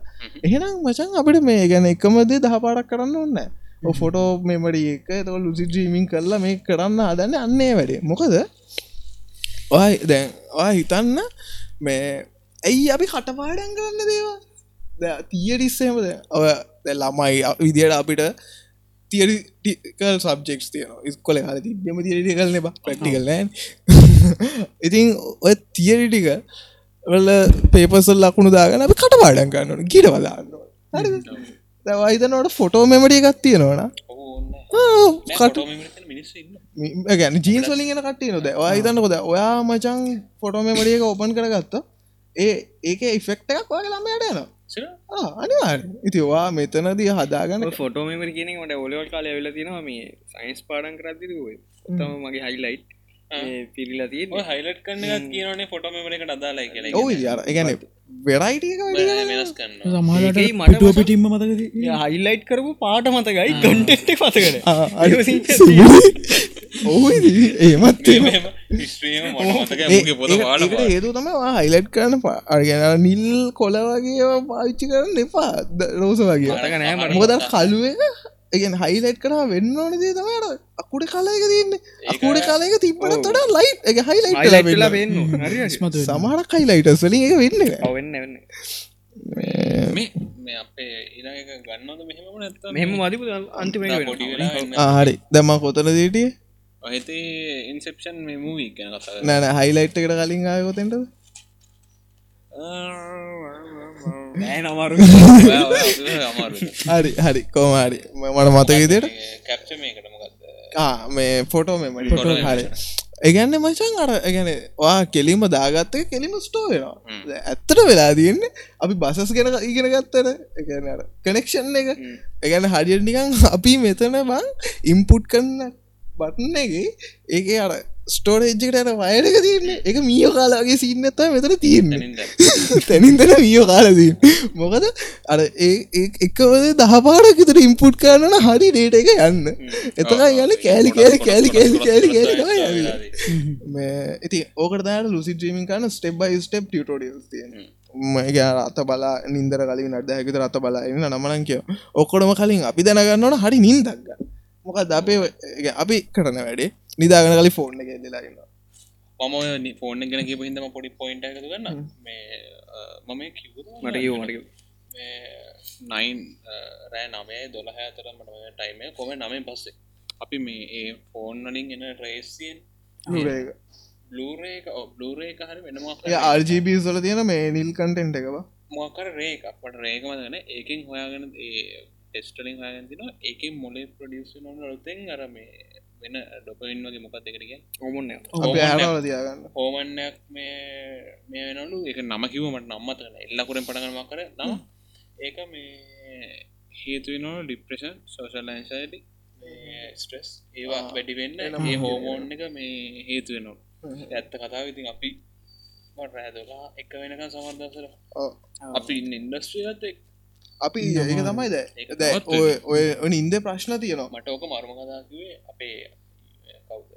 D: එහෙනම් මචන් අපිට මේ ගැන එකමදේ දහ පාඩක් කරන්න ඔන්න ෆොටෝ මෙමඩි එක තව ලුසි ්‍රීමින් කරලා මේ කරන්න අදන්න අන්නේ වැඩේ. මොකද? ඔය දැන් ඔය හිතන්න මේ ඇයි අපි කටපාඩන් කරන්න දේවා තියටිස්සේමද ඔය ළමයි විදියට අපිට තියරිකල් සබ්ෙක්ස් තියන ස්කොල හල තිබම තිරටි කල්න බ. ප්‍රක්ටිකල් නෑන් ඉතින් ඔය තියරිටික වල පේපසල් ලකුණු දාගන අපි කටපාඩන් කරන්නන ගිට වදාන්න දවයිතනට ෆොටෝ මෙමටිය එකක් තියෙනවන. කට ගැන ජීන්ස් වලින් කටේ නොද හිතන්නකොද ඔයා මචන් ෆොටෝ මෙමටියක ඔපන් කරගත්ත ඒ ඒක ඉෆෙක්ට එකක් වගේ ළමයට යන අනිවාර ඉති වා මෙතනදී හදාගන්න
C: ෆොටෝමර කියන මට ඔලවල් කාල ඇවෙල තියෙනවා මේ සයින්ස් පාඩන් කරදදිරුව තම මගේ හයිලයිට් පිරිලා තිය
A: හයිලට් කන්න කියනේ ෆොටෝ මෙමරකට අදාලයි කියලා. කන්න
B: සමහලට
C: ඒකයි මට
B: පිටිම්ම මතකද
C: හයිලයිට් කරපු පාට මතකයි කටෙක්ට පතකට
D: ඔහු ඒමත්
A: මතක
D: ඒතු තම හයිලට් කරන පාගෙන නිල් කොල වගේ පාවිච්චි කරන්න එපා. රෝස වගේ.
C: මතක.
D: මොකද කලුව එක එකන් හයිලයිට් කර වෙන්න ඕන දේ තමට අකුඩ කලයක තියන්න. අකුඩ කලයක තිබට තොට ලයිට් එක හයිලයිට් සමහරක් හයිලයිටස් වලින් එක වෙන්න
C: වෙන්න
A: මේ මේ අපේ ඉරක ගන්නද මෙහෙම නැත්ත
C: මෙහෙම මදිපු අන්තිම
D: හරි. දැම කොතන දේටිය
A: ඔහෙතේ ඉන්සෙප්ෂන් මේ මූවී ගැන කතා
D: නෑන හයිලයිට් එකට කලින් ආයකොතෙන්ට
C: නෑ නමරු
A: අමාරු
D: හරි හරි කෝමරි මට
A: මොකක්ද
D: මේ ෆොටෝ මෙම
A: Photo
D: හරි. ඒගැන්න මචන් අර ගැන වා කෙලිම දාගත්තක කෙලිම ස්ටෝ වෙනවා. ඇත්තට වෙලා තියන්නේ අපි බසස් ගැන ඉගෙන ගත්තර එකනට කනෙක්ෂන් එක. එකන හඩියට නිකන් අපි මෙතන බං ඉම්පුට් කරන්න බටන්න එක ඒක අර ස්ටෝරේජ්ජකට අර වයරක තියන්නේ. එක මියෝ කාලාගේ සින්නත්ත මෙතන තියන්නේ. තැනින් තැන මියෝ කාලදී මොකද අර එකවද දහපාරක් විතර ඉම්පුට් කරන්න හරි ඩේට එක යන්න. එතක යන්න කෑලි කෑලි කෑලි කෑලි කෑලි කෑලි ඉති ඕකටදාට ලුසි ්‍රීමින් කන්න ස්ටෙබ් බයි ස්ටප් ටියටෝඩියල් තියෙන මගේ අත බලා නින්දර කලින් අඩ්දැකිත රත බලා එන්න නමනන් කියව ඔක්කොටම කලින් අපි දැනගන්නවන හරි නින්දක්ග මොකද අපේ අපි කරන වැඩේ නිදාගන කලි ෆෝර්න එක දෙලාගන්න
A: මම ෆෝර්න ගෙන කිය හිදම පොඩි පොයින්ට ගන්න. මේ මම
C: මට මට
A: නයින් රෑ නමේ දොළහ අතර මට ටයිම කොම නමෙන් පස්සේ? අපි මේ ඒ ෆෝන් වලින් එන රේසියෙන් බ්ලූරේක බ්ලූරේ හරි වෙනමක්
D: RGB සොල තියෙන මේ නිල් කන්ටෙන්ට් එකවා
A: මොකර රේක අපට රේකමදන ඒකින් හොයාගෙන ඒ ටෙස්ටලින් හයගෙන තින ඒකින් මොලේ ප්‍රඩියස් නොන ලොතෙන් අර මේ වෙන ඩොපයින් වගේ මොකක්
D: අප හරවල තියාගන්න.
A: හෝමන්නයක් මේ මේ වෙනලු එක නම කිවමට නම්මතන එල්ලකුරෙන් පටගනම කර. නම? ඒක මේ හේතුවනෝ ඩිප්‍රේෂන් සෝෂල් ලන්සයිටි ස්ට්‍රෙස් ඒවා වැඩිවෙන්න ඒ හෝමෝන් එක මේ හේතුවෙනවා ඇත්ත කතාව ඉතින් අපි රෑදලා එක වෙනක සමර්දසර අපි ඉන්න ඉන්ඩස්ට්‍රියත්
D: අපි ඒක තමයි දැ ඔය ඔය ඉන්ද ප්‍රශ්න තියෙනවා.
A: මට ඕක මර්ම කතාකිවේ අපේ කවුද?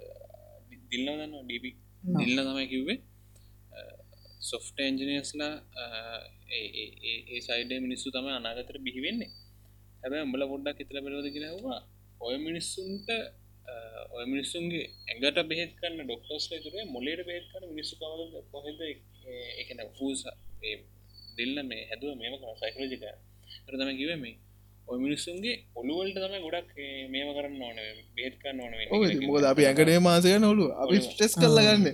A: දිල්ල දන්න ඩිපි දිල්ල තමයි කිව්වේ. සොෆ්ට එන්ජිනියස්ලා ඒ සයිඩ මිනිස්සු තම අනාගතර බිහිවෙන්නේ හැබැ උඹල පොඩ්ඩක් එතල බලවද කියලවා ඔය මිනිස්සුන්ට ඔය මිනිස්සුන්ගේ ඇඟට බෙහෙත් කන්න ඩොක්ටර්ස් තුරේ මොලේට බේත් කන මිනිස්සු කවද කොහෙද එකන පූස දෙල්ල මේ හැදුව මේම සයිකලජික රතම කිව මේ. ඔය මිනිස්සුන්ගේ ඔළුවලට තම ගොඩක් මේම කරන්න ඕන බේත් කන්න ඕන
D: මොකද අපි ඇඟටේ මාසය නොලු අපි ස්ටෙස් කල්ල ගන්න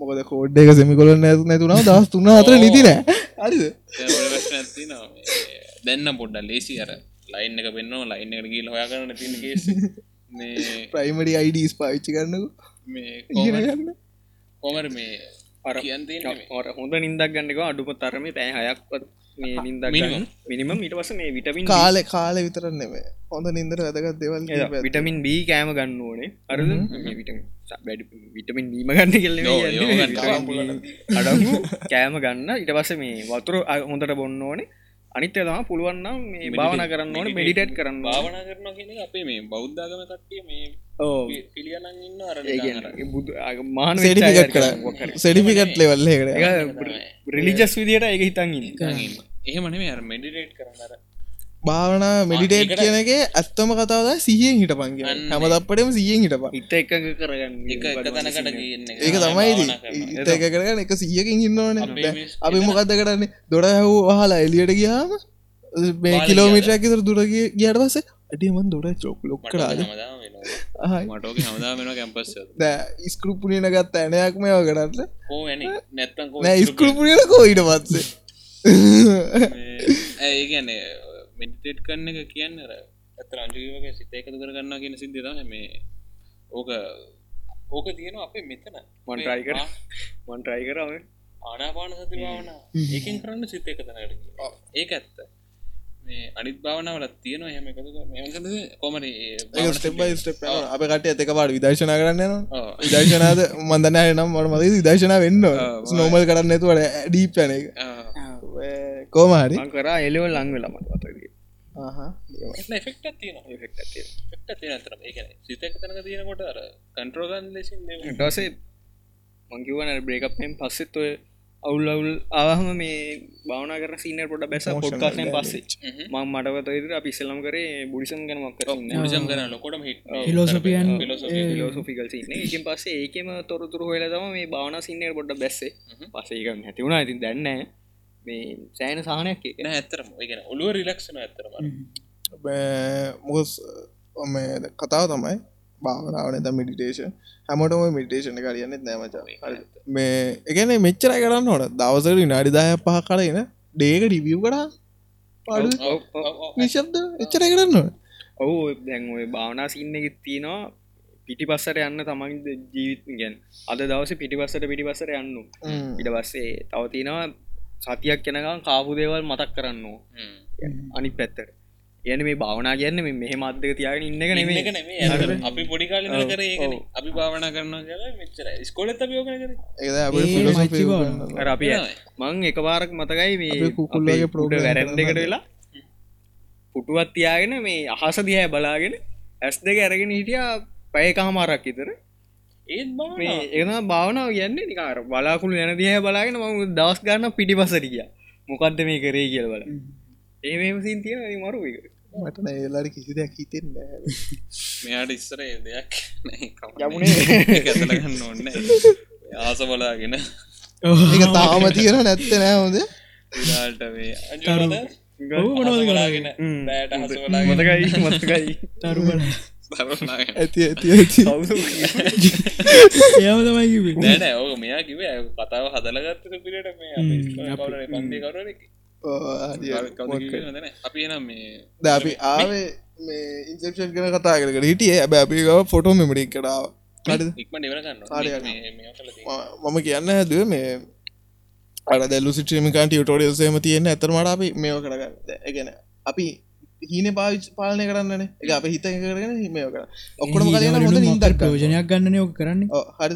D: මොකද කෝඩ් එක සෙමිකොල නැ නැතුනාව දස් තුන්න අතර නිතින හරිද?
A: දැන්න පොඩ්ඩ ලේසි. අර ලයින් එක පෙන්නවා ලයින් එකට ගීල හොයා කරන්න තින කේස් මේ
D: ප්‍රයිමඩි අයිඩස් පාවිච්චි කරන්නකු.
A: මේ කොමර්- මේ
C: අර හොඳ නින්දක් ගන්නක අඩුම තරම පැය හයක්වත් මේ. ගන්න. මිනිමම් ඉට පස මේ විටමින්
D: කාලෙ කාලෙ විතර නෙවේ හොඳ නින්දර වැදගත් දෙවල්
C: විටමින් බී කෑම ගන්න ඕනේ. අරද වැඩ විටමින් බීම ගන්න කෙල්ල කෑම ගන්න. ඉට පස මේ වතුර හොඳට බොන්න ඕනේ අනිත්‍ය තම පුළුවන්නම් මේ භාවන කරන්න ඕන මෙඩිටේට් කරන්න
A: භාවනා කරන කියෙන අපේ මේ බෞද්ධගම කට්ටිය මේ
C: මාන
D: සෙඩිපිකට් ලෙවල්ල
C: රිලිජස් විදියට ඒක හිතන් ඉන්න.
A: එහෙම නෙමේ අර මෙඩිටේට් කරන්න අර
D: භාවනා මෙඩිටේට් කියනක ඇත්තම කතාවද සිහියෙන් හිට පංග හැම දප්පටම සියෙන්
C: හිත එක කරගන්න
A: එක එක තැනකට කියන්න
D: ඒක තමයිද ඒක කරගන්න එක සියකින් ඉන්නවන
A: අපේ
D: මොකක්ද කරන්නේ? දොඩ හැවූ හලා එලියට ගියාම මේ කිලෝමිටරයක් ඉතර දුර ගියට පස්සේ අඩියමන් දොඩ චෝක් ලොක් කරාද? ඉස්කෘපපුුණන ගත්ත ඇනයක් මේව කරන්න
A: කෝ ඇන නැත්තන්
D: නෑ ඉස්කෘපුණන කෝයිට පත්සේ
A: ඒ ගැන්නේ මෙඩිටේට් කරන්න එක කියන්න ඇත රංජුවගේ සිත එකතු කරගන්න කියන සිද්ධ මේ ඕක ඕක තියෙන අපේ මෙතන.
C: මොන්ට්‍රයි කර.
A: ආ,
C: මොන්ට්‍රයි කරම
A: ආනාපාන සති භාවන ඒකින් කරන්න සිත එක තැනකට ඒක ඇත්ත. මේ අනිත් භාවනාවල තියෙනවා එහෙම එකතු කොමන
D: ස්ටෙබයි ස්ටප් අප කට ඇතක පාට විදර්ශනා කරන්න නවා විදර්ශනාද? මන්දනය නම් මට මද විදර්ශනා වෙන්න නෝමල් කරන්න ඇතුවට ඩීප් යන එක. කෝමහරි
C: කරා එලෝ ලං වෙලමත් වතගේ
A: ෆෙක්ට තියෙන ෆෙක්ට තියෙන අතර ඒකන සිතක තැනක තියෙනකොට අර කන්ට්‍රෝගන් ලෙසින්
C: ටසේ මංකිවන බ්‍රේකපෙන් පස්සෙත් ඔය අවුල් අවුල් ආවහම මේ භාවනා කර සිීන පොට බැස පොඩ්කාසයෙන් පස්සේ මං මටවත ඉදිර අපිස්සලම් කරේ බුඩිසම් ගනමක් කරන්න
A: මුලිසම් කරන ලොකොටම
C: ෆිලෝසොෆිකල් සින්න එකින් පස්සේ ඒකම තොරතුර හොල තම මේ භාවනා සින්නය පොඩ බැස්සේ පසේක හැතිවුණා ඉතින් දැන්න මේ සෑන සාහනයක්
A: එන ඇත්තරම ඒගෙන ඔළුව රිලක්ෂන ඇත්තරම
D: මොස් මේ කතාව තමයි භාවනාවන ද මිඩිටේෂන් හැමටම මිටේෂන කරයන්නෙත් නෑමචා මේ එකන මෙච්චරයි කරන්න හොට දවසට විනාඩිදාය පහ කරන ඩේක ඩිවිය් කඩා පාඩු නිශබ්ද එච්චර කරන්න
C: ඔවු දැන් භාවනා සින්න එකත් තියෙනවා. පිටි පස්සට යන්න තමන් ජීවිත ගැන් අද දවස පිටිපස්සට පිටිපස්සට යන්න ඉට පස්සේ තවතිනවා සතියක් කෙනකම් කාපු දේවල් මතක් කරන්න අනි පැත්තර එන මේ භාවනා කියන්න මේ මෙහෙ මද්දක තියාගෙන ඉන්න එක නෙමේ.
A: අපි පොඩි කාලෙ ඉඳලා කරේ ඒකනේ අපි භාවනා මෙච්චරයි. ස්කෝලෙත් අපි ඕක කරේ.
D: ඒ අප
C: මං එක පාරක් මතකයි මේ
D: කුකුල්ලගේ
C: වැරැන්ඩ එකට
D: කරනවා.
C: වෙලා පුටුවත් තියාගෙන මේ අහස දිහැ බලාගෙන ඇස් දෙක ඇරගෙන හිටිය පැය කහමාරක් ඉතර
A: ඒත්
C: එන භාවනාව කියන්නේ. නිකාර බලාකුළු යන දිහ බලාගෙන ම දවස් ගන්න පිටි පසරිය මොකක්ද මේ කරේ කියල බල ඒම සින් තියෙන මරු එක.
D: මට ඒලාට කිසි දෙයක් හිතෙන්
A: මෙයාට ඉස්සර දෙයක් නෑ කවන්න.
C: යමුණේ.
A: ඒක ඇදලා ගන්න ඕනේ ආස බලාගෙන.
D: ඒක තාම තියෙන නැත්ත නෑ හොද
A: විරාල්ට මේ අජුවද
B: ඔව් මොනවද
A: බලාගෙන බෑට හස බලාගෙන.
C: මතකයි මතකයි.
B: තරු බල
A: බලාගෙන.
D: ඇති ඇති ඇති
B: ඒම තමයි කිවේ
A: නෑ නෑ ඕක මෙයා කිවේ කතාව හදලගත්තක පිට මේ අපේ ඉස්කෝලේ කවුරුහරි පන්ති කවුරු හරි කවුද කිව්වේ හොඳ නෑ. අපි එනම් මේ
D: ද අපි ආවේ මේ ඉන්සෙප්ෂන් කන කතා කරකට හිටියේ ඇබ අපි ගව ෆොටෝ.
A: මේ මේ කළ තියෙන්නේ.
D: මම කියන්න හැදුව මේ අර දැල්ලු සිට්‍රීමිකාන් ටියටෝඩියල් සේම තියෙන ඇතරමට අපි මේව කරගන්න එකන අපි හීන පාවිච් පාලනය කරන්නන. එක අප හිත කරගෙන මේව කර. ඔක්කොම කලන හොඳ නින්දක්
B: ප්‍රෝජනයක් ගන්නන යෝක කරන්නේ?
D: හරි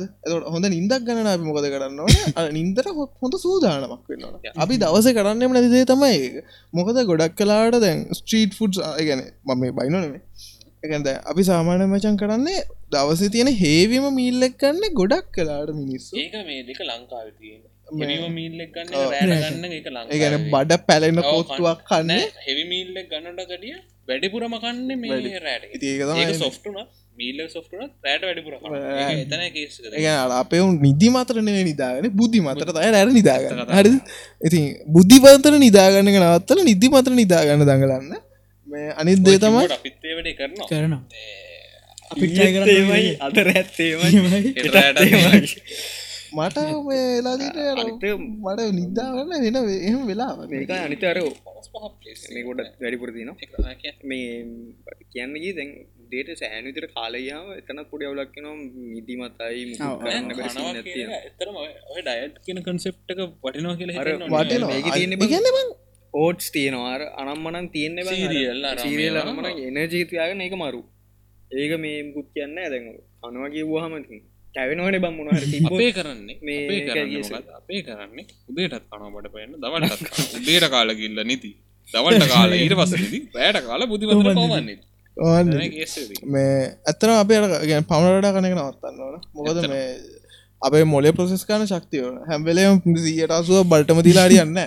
D: හොඳ නින්දක් ගන්න අපි මොකද කරන්න නින්දර හොඳ සූදානමක් වෙන්නවා අපි දවස කරන්නෙම නැතිදේ තමයි. මොකද ගොඩක් කලාට දැන් ස්ට්‍රීට් ෆුඩ් ගැන මම මේ බයිනොනෙමේ එකද අපි සාමාන්‍ය මචන් කරන්නේ දවස තියෙන හේවිම මීල්ලෙක් කන්න ගොඩක් කලාට මිනිස්සු.
A: ඒක මේ දෙක ලංකාව තියෙන
D: ඒගැන
A: ලංකාව.
D: බඩ පැලෙන පොත්තුවක් කන්න.
A: හෙවි මීල්ලෙක් ගන්නට ගඩිය වැඩිපුරම කන්න මේ රෑට. සොෆ්ටුන මීල්ල සොෆ්ටුන රෑට වැඩිපුර එතන කේස
D: ඒ අපේ උන් නිදි මතරනේ නිදාගෙන බුද්ධි මතර තය ඇර නිදාගන්න. හරි ඉතින් බුද්ධි පතර නිදාගන්න නවත්තල නිදි මතර නිදාගන්න දඟලන්න. මේ අනිත් දේ තමයි
A: අපිත්තේ වැඩේ කරනවා.
B: කරනවා.
C: අපිටේමයි අද රැත්තේමයි
A: රෑට
D: මට වෙලාදීට මට නිදාගන්න වෙන එහෙම වෙලා
C: මේක අනිත අර මේ ගොඩ වැඩිපුර තින මේ කියන්නගේ දැන් උදේට සෑහන විතර කාලයාම එතන පොඩි අවුලක් නවා මිදි මතයි.
A: එතරම ඔය ඩයට් කියන කන්සෙප්ට එක වටිනවා කියලා
D: කියන්නේ බං
C: ඕට්ස් තියෙනවා. අර අනම්මනන් තියෙන්නේ සීරියල්
A: මේවා.
C: අනම්මන එනර්ජීතියාගෙන ඒක මරු. ඒක මේ මුකුත් කියන්න දැන් කනවා කිව්වාහම කැවෙනවනේ බම් තිබ්බොත්.
A: අපේ කරන්නේ
C: මේ
A: අපේ කරන්නේ උදේටත් කනවා බඩ පයන්න දවල්ටත් කනවා. උදේට කාලා ගිල්ල නිති දවල්ට කාලා ඊට පස්සේ නිති රැයට කාලා කේස් එක.
D: මේ ඇත්තන අපේ පමණට කනක නවත්තන්න ඕන. මොකද මේ අපේ මොලේ ප්‍රසෙස් කාන ශක්තිය හැම්වෙලේ සියට අසුව බල්ටම දිලාඩියන්න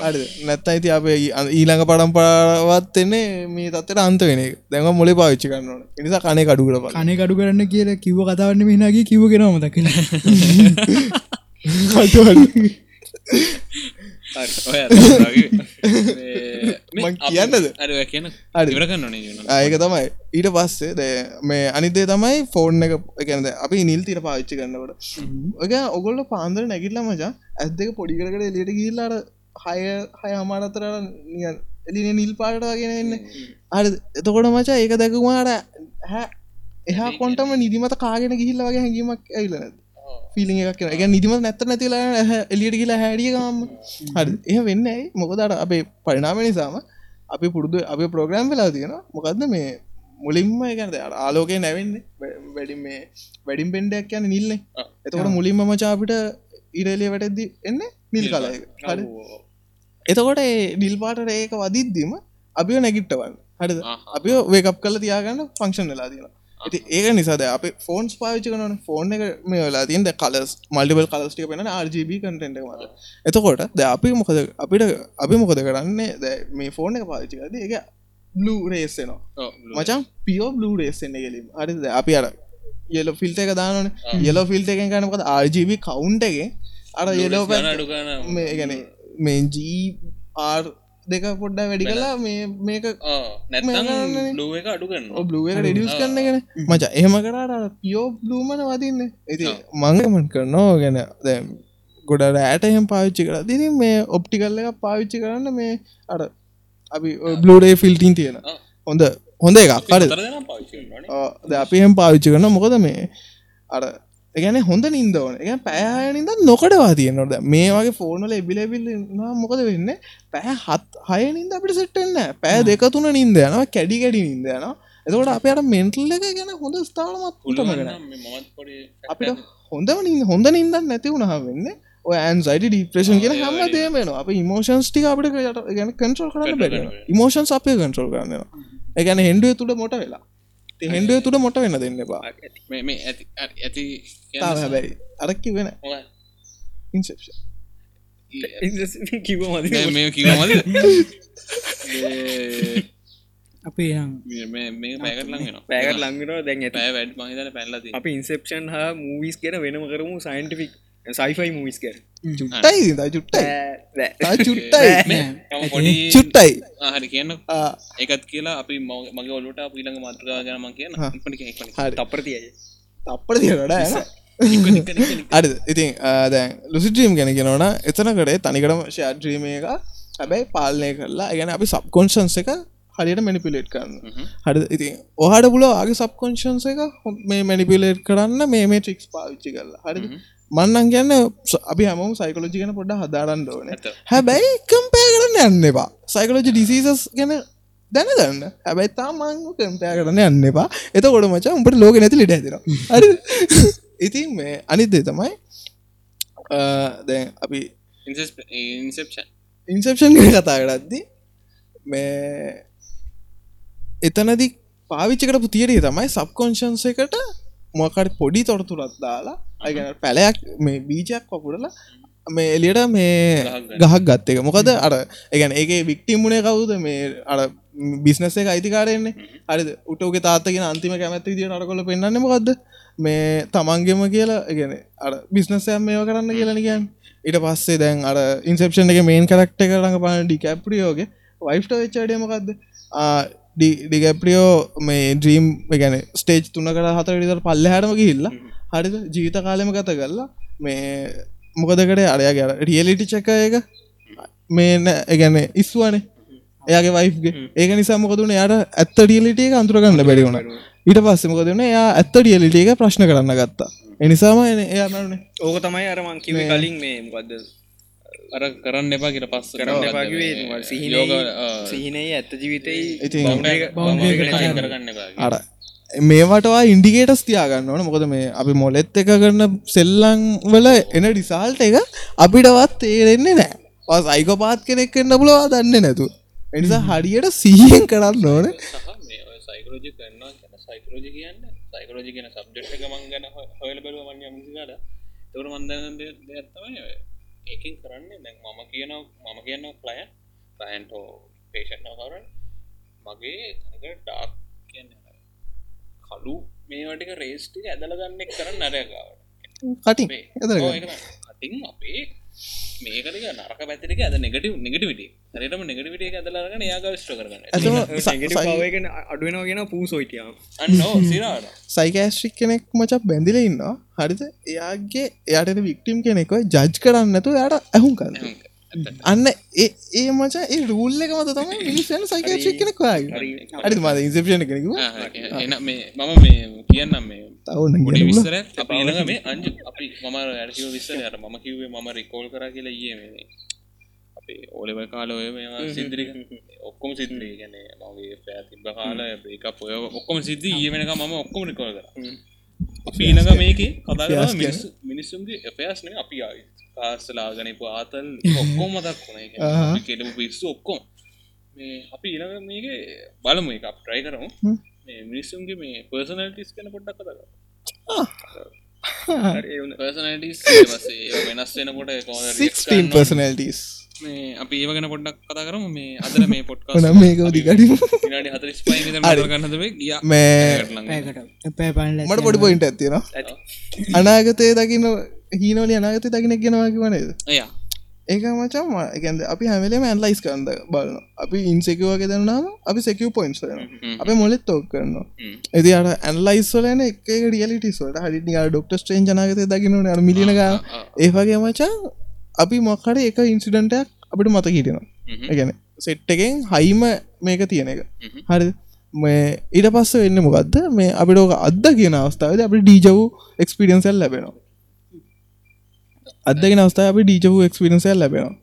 D: අඩ නැත්ත අයිති අපේ ඊළඟ පඩම් පරවත්වෙන්නේ මේ තත්තට අන්ත වෙන එක. දැම මොලේ පාවිච්චි කරන්න ඕන. නිසා කනේ කඩුකට පල
B: කනේ කඩු කරන්න කියල කිව්ව කතාවන්න මිනාගේ කිව කෙනම
D: කියන්නද? ඒක තමයි. ඊට පස්සේ ද මේ අනිදේ තමයි ෆෝර්න් එක. එකනද අපි නිල් තිර පාවිච්චි කරන්නකට ඔක ඔගොල්ල පාන්දර නැගිල්ල මචා ඇත් දෙක පොඩිකරකට එලියට ගිල්ලාට හය හය අමාරතරට නියන් එලින නිල් පාට වගෙන එන්න අර එතකොට මචා ඒක දැකුමාට හැ එහා කොන්ටම නිදිමත කාගෙන ගිහිල්ල වගේ හැඟීමක් ඇයිලන ෆිලි එකක් එක නිදිමත් නැත්ත නැතිලා එලියට කියලා හැඩියකම හරි. එහ වෙන්න ඇයි? මොකදට අපේ පරිනාම නිසාම අපි පුරුදු අප ප්‍රෝග්‍රම් වෙලා තියෙන මොකක්ද මේ මුලින්ම ගැනද ආලෝකය නැවෙන්නේ? වැඩි මේ වැඩිම් පෙන්ඩයක් යන
A: ආ.
D: එතකොට මුලින්ම මචාපිට ඉරලිය වැටදදි එන්න නිල් හරි. එතකොට ඒ නිල් පාට ඒක වදිද්දීම අපිෝ නැගිට්ටවන්න හරිද. අපි වේකප් කල තියාගන්න ෆංක්ෂන් වෙලා තියෙන ඒක නිසාද අප ෆෝන්ස් පාවිච්චි කන ෆෝන් එක මේ වෙලා තියන්ද කලස් මල්ටිබල් කලස්ටික පෙන RGB කටෙන්ට මත. එතකොට ද අපි මොකද අපිට අපි මොකද කරන්නේ? ද මේ ෆෝන් එක පාවිච්චි කරද එක බ්ලූ රේස්සනවා. මචන් පියෝ බ්ලූ රේස්සෙන්න්න කෙලින් අරිද අපි අර යල ෆිල්ට එක දානන යලෝ ෆිල්ට එකෙන් කනකද RGB කවුන්ට එක අර යලෝ
A: ගණන්.
D: මේ ගැන මේ ජීර් දෙක පොඩ්ඩ වැඩි කලා මේ මේක
A: blue එක අඩු කරනවා.
D: බ්ලුව එක ඩියස් කරන්න ගැන මච එහෙම කරට පියෝ බ්ලූමන වදින්න. ඇති මංගමට කරනවා ගැන. දැ ගොඩ රෑට එහෙම පාවිච්චි කර දින මේ ඔප්ටිකල්ල එක පාවිච්චි කරන්න මේ අර අපි බ්ලඩේ ෆිල්ටින් තියෙන. හොඳ හොඳ එකක්. අර
A: හතර දෙනා පාවිච්චි කරනවානේ.
D: ද අපි එහෙම පාවිච්චි කරන මොකද මේ අර එකන හොඳ නින්ද ඕන. එක පෑහනින්ද නොකටවා තියෙනොට මේ වගේ ෆෝනල එබිලබිල් මොකද වෙන්න? පැහැ හත් හයනින්ද අපිට සෙට්ටන්න පෑ දෙක තුන නින්ද යනවා කැඩි කැඩි නින්ද යන එතකොට අපට මෙන්ටල් එක ගැන හොඳ ස්ථානමත් උටමගෙන අපිට හොඳ නින් හොඳ නින්දන් නැති වුණහ වෙන්න ඔය ඇන්සයිට ඩිප්‍රේෂන් කියෙන හැම දේමන අප ඉමෝෂන්ස් ටික අපට ගැන කන්ට්‍රල් කරන්න බැ ඉමෝෂන්ස් අපය කන්ට්‍රල් කරන්නවා එකැන හෙන්ඩුව තුළ මොට වෙලා හෙන්ඩුව තුළ මොට වෙන්න දෙන්න බා
A: මේ මේ ඇති
D: හැබැයි අරක්කි වෙන? ඉන්සෙප්ෂ
C: කිව මද
A: මේ- මේ කිව්වමද?
B: අපේ යම්
A: මේ මේ මේ පැයකට ලං වෙනවා.
C: පෑකට ලංගිනව දැන් ඇත.
A: පැය වැඩි මං හිතන්නේ පැනලා තියෙනවා.
C: අපි ඉන්සෙප්ෂන් හා මූවිස් කර වෙනම කරමු සයින්ටිෆික් සයිෆයි මූවිස් කර
D: චුට්ටයි චුට්ටයි චුට්ටයි චුට්ටයි
A: හරි කියන්න
D: ආ,
A: ඒකත් කියලා අපි මගේ ඔලුට අප ඊළඟ මාතෘකාව ගැන මං කියන්න
D: හා.
A: ඉක්මනට කියන්න, ඉක්මනට.
D: හරි
C: තප්පර තියයි
D: තප්පට තියනට
A: ඉක්මනට, ඉක්මනට, ඉක්මනට.
D: අරිද ඉතින් දැන් ලුසිට්‍රීම් ගැන කෙනවන එතනකටේ තනිකටම ෂඩ්‍රීම එක හැබැයි පාලනය කරලා ගැන අපි සබ්කොන්ශන්ස එක හරියට මැනිපිලේට් කරන්න. හරි ඉතින් ඔහට පුල ආගේ සබ්කොන්ශන්ස එක හො- මේ මැනිපිලේට් කරන්න මේ මේ ට්‍රික්ස් පාවිච්චි කරලා හරි මන්නන් කියන්න අපි හම සයිකලෝජි ගැන පොඩ්ඩ හදාරන්න ඕන. හැබැයි කම්පය කරන්න යන්න එපා. සයිකලෝජි ඩිසීසස් ගැන දැනගන්න. හැබැයි තාමං කම්පය කරන්න යන්න එපා. එත ගොඩ මචා උඹට ලෝක නැති ලිට ඇතිර ඉතින් මේ අනිත්දේ තමයි දැන් අපි. ඉන්සප්ෂන් කතා කරද්දි මේ එතනදි පාවිච්චි කරපු තියරිය තමයි සබ්කොන්ශන්ස එකට මොකට පොඩි තොරතුරත් දාලා අගැන පැලයක් මේ බීජයක් වකුඩලා මේ එලියට මේ ගහක් ගත්ත එක. මොකද අර එකගැන ඒක වික්ටිම්මුණේ කවුද? මේ අර බිස්නස එක අයිතිකාරයෙන්නේ. හරි උටෝක තාත්තගෙන අන්තිම කැමැත්ති දිය අරකොල පෙන්න්න මොකක්ද මේ තමන්ගෙම කියලා ගැන අර බිස්නසයම් මේව කරන්න කියලා කියන්න. ඊට පස්සේ දැන් අර ඉන්සප්ෂන් එක මේන් කරක්ට කරඟ පන ඩිකැප්‍රියෝගේ වයිෆ්ට වෙච්චඩියමකක්ද ඩිගැප්‍රියෝ මේ ඩ්‍රීම් ගැන ස්ටේජ් තුනකට හතර විතර පල්ල හැරම ගිහිල්ලා හරිද ජීවිත කාලෙම ගත කරලා මේ මොකදකට අරයාගේ රියලිටි චක එක මේ ගැන ඉස්වානේ එයාගේ වයිෆ්ගේ ඒක නිසා මොකදුන යාට ඇත්ත ඩියලිටිය අන්තුරගන්න බැරි වුණ ඊට පස්සෙමකොදන එයා ඇත්ත ඩියලිට එක ප්‍රශ්න කරන්න ගත්තා එනිසාම එයානේ
C: ඕක තමයි අරමං කිවේ කලින් මේ මොකක්ද
A: අර කරන්න එපා කියල පස්ස
C: කරන්න සිහින සිහිනයේ ඇත්ත ජීවිතයි
D: ඉතින්
A: කරගන්න එපා
D: අර මේවටවා ඉන්ඩිකේටස් තියාගන්න ඕන. මොකද මේ අපි මොලෙත් එක කරන සෙල්ලං වල එන ඩිසාල්ට එක අපිටවත් තේරෙන්නේ නෑ පස් අයිකපාත් කෙනෙක් එන්න පුලවා දන්න නැතු එනිසා හරියට සීහෙන් කරන්න ඕන.
A: සයිකරෝජි කරන්නවා කියන සයිකරෝජි කියන්න සයිකරෝජි කියන සබ්ජෙට් එක මං ගැන හොයල බැලුව මං මිසිකාට තවර මන්දන දෙත්තමයි ඒකින් කරන්නේ දැන් මම කියනව මම කියන්න ප්ලයන් ප්ලයන්ටෝ පේෂන් හර මගේ තනක ඩාක් කියන්න කලු මේවටික රේස්ටික ඇදල ගන්නෙක් කරන්න නරගාවට
D: කටින්. එදර
A: කටින් අපේ මේකටික නරක පැතිරික ඇද නෙගටව නෙගටවිට හරිටම නෙගටවිට ඇදලරගන යාග ස්ට්‍ර කරගන්න.
C: කියෙන පූසෝයිටියාව
A: අන්නෝ
D: සයිකෑස්ට්‍රික් කෙනෙක් මචක් බැඳිල ඉන්නවා. හරිද? එයාගේ එයාට වික්ටිම් කෙනෙක ජජ් කරන්නතු යාට ඇහුම් කරන්න අන්න ඒ මචා ඒ රූල්ල එක මත තම මිනිස්සන සයිකේෂක් කෙනෙක් හරි. මද ඉන්සපෂන කෙනෙකු
A: එන මේ මම මේ කියන්නම් මේ
D: තවන්න
A: පොඩි විස්සර ඊළඟ මේ අංජ අපි මම ඇරකිව විස්සර යට මම කිව්වේ මම රිකෝල් කර කියලා ඒ මේ අපේ ඕලෙව කාල ඔය මේවා සිද්දිරික ඔක්කොම සිද්‍රී ගැන මගේ පෑ තිබ කාල ඒක ඔය ඔක්කොම සිද්ධ ඒ වෙනක මම ඔක්කොම රිකෝල් කර පීනක මේක කතා මිනිස්සුන්ගේ එපයස්න අපි ආයි කාස්සලා ගනපු ආතල් ඔක්කොම මතක් වුණ කෙටපු පිස්සු ඔක්කොම. මේ අපි ඊළඟ මේක බලමු එක අප්ට්‍රයි කරමු. මේ මිනිස්සුන්ගේ මේ පර්සනල්ටිස් කන පොඩ්ඩක් කතක පර්සනටිස් වෙනස් වෙනකොට
D: පර්සනල්ටස්
A: මේ අපි ඒවගෙන පොඩ්ඩක් කතා කරම. මේ අදර මේ පොට්ක
D: නම්. මේක
B: පන්ල
D: මට පොඩි පොයින්ට ඇතියෙන අනාගතය දකින්න හීනෝලි අනාගත දකිනෙක් ගෙනවාකි වනේද
A: එයා.
D: ඒක මචම එකද අපි හැමලේම ඇන්ලයිස් කන්ද බලන අපි ඉන්සෙකවගේ දන්නාම අපි සෙකව පොයින්ස් අප මොලෙත් තෝක් කරනවා. ඇති අට ඇන්ලයිස්වලන එක රියලිටිස්වට හරිනි ඩොක්ට ස්ටේන් ජනගත දකිනට මිලිනක ඒවගේ මචා අපි මොක්කට එක ඉන්සිඩන්ටයක් අපිට මත හිටෙනවා. ගැන සෙට් එකෙන් හයිම මේක තියෙන එක. හරි මේ ඊට පස්ස වෙන්න මොකක්ද මේ අපිට ඕක අද කියන අවස්ථාවද අපි ඩීජව් එක්ස්පිරියන්සල් ලැබෙනවා. අදගෙන අවස්ථාව අපි ඩීජව් එක්ස්පිරියන්සල් ලැබෙනවා.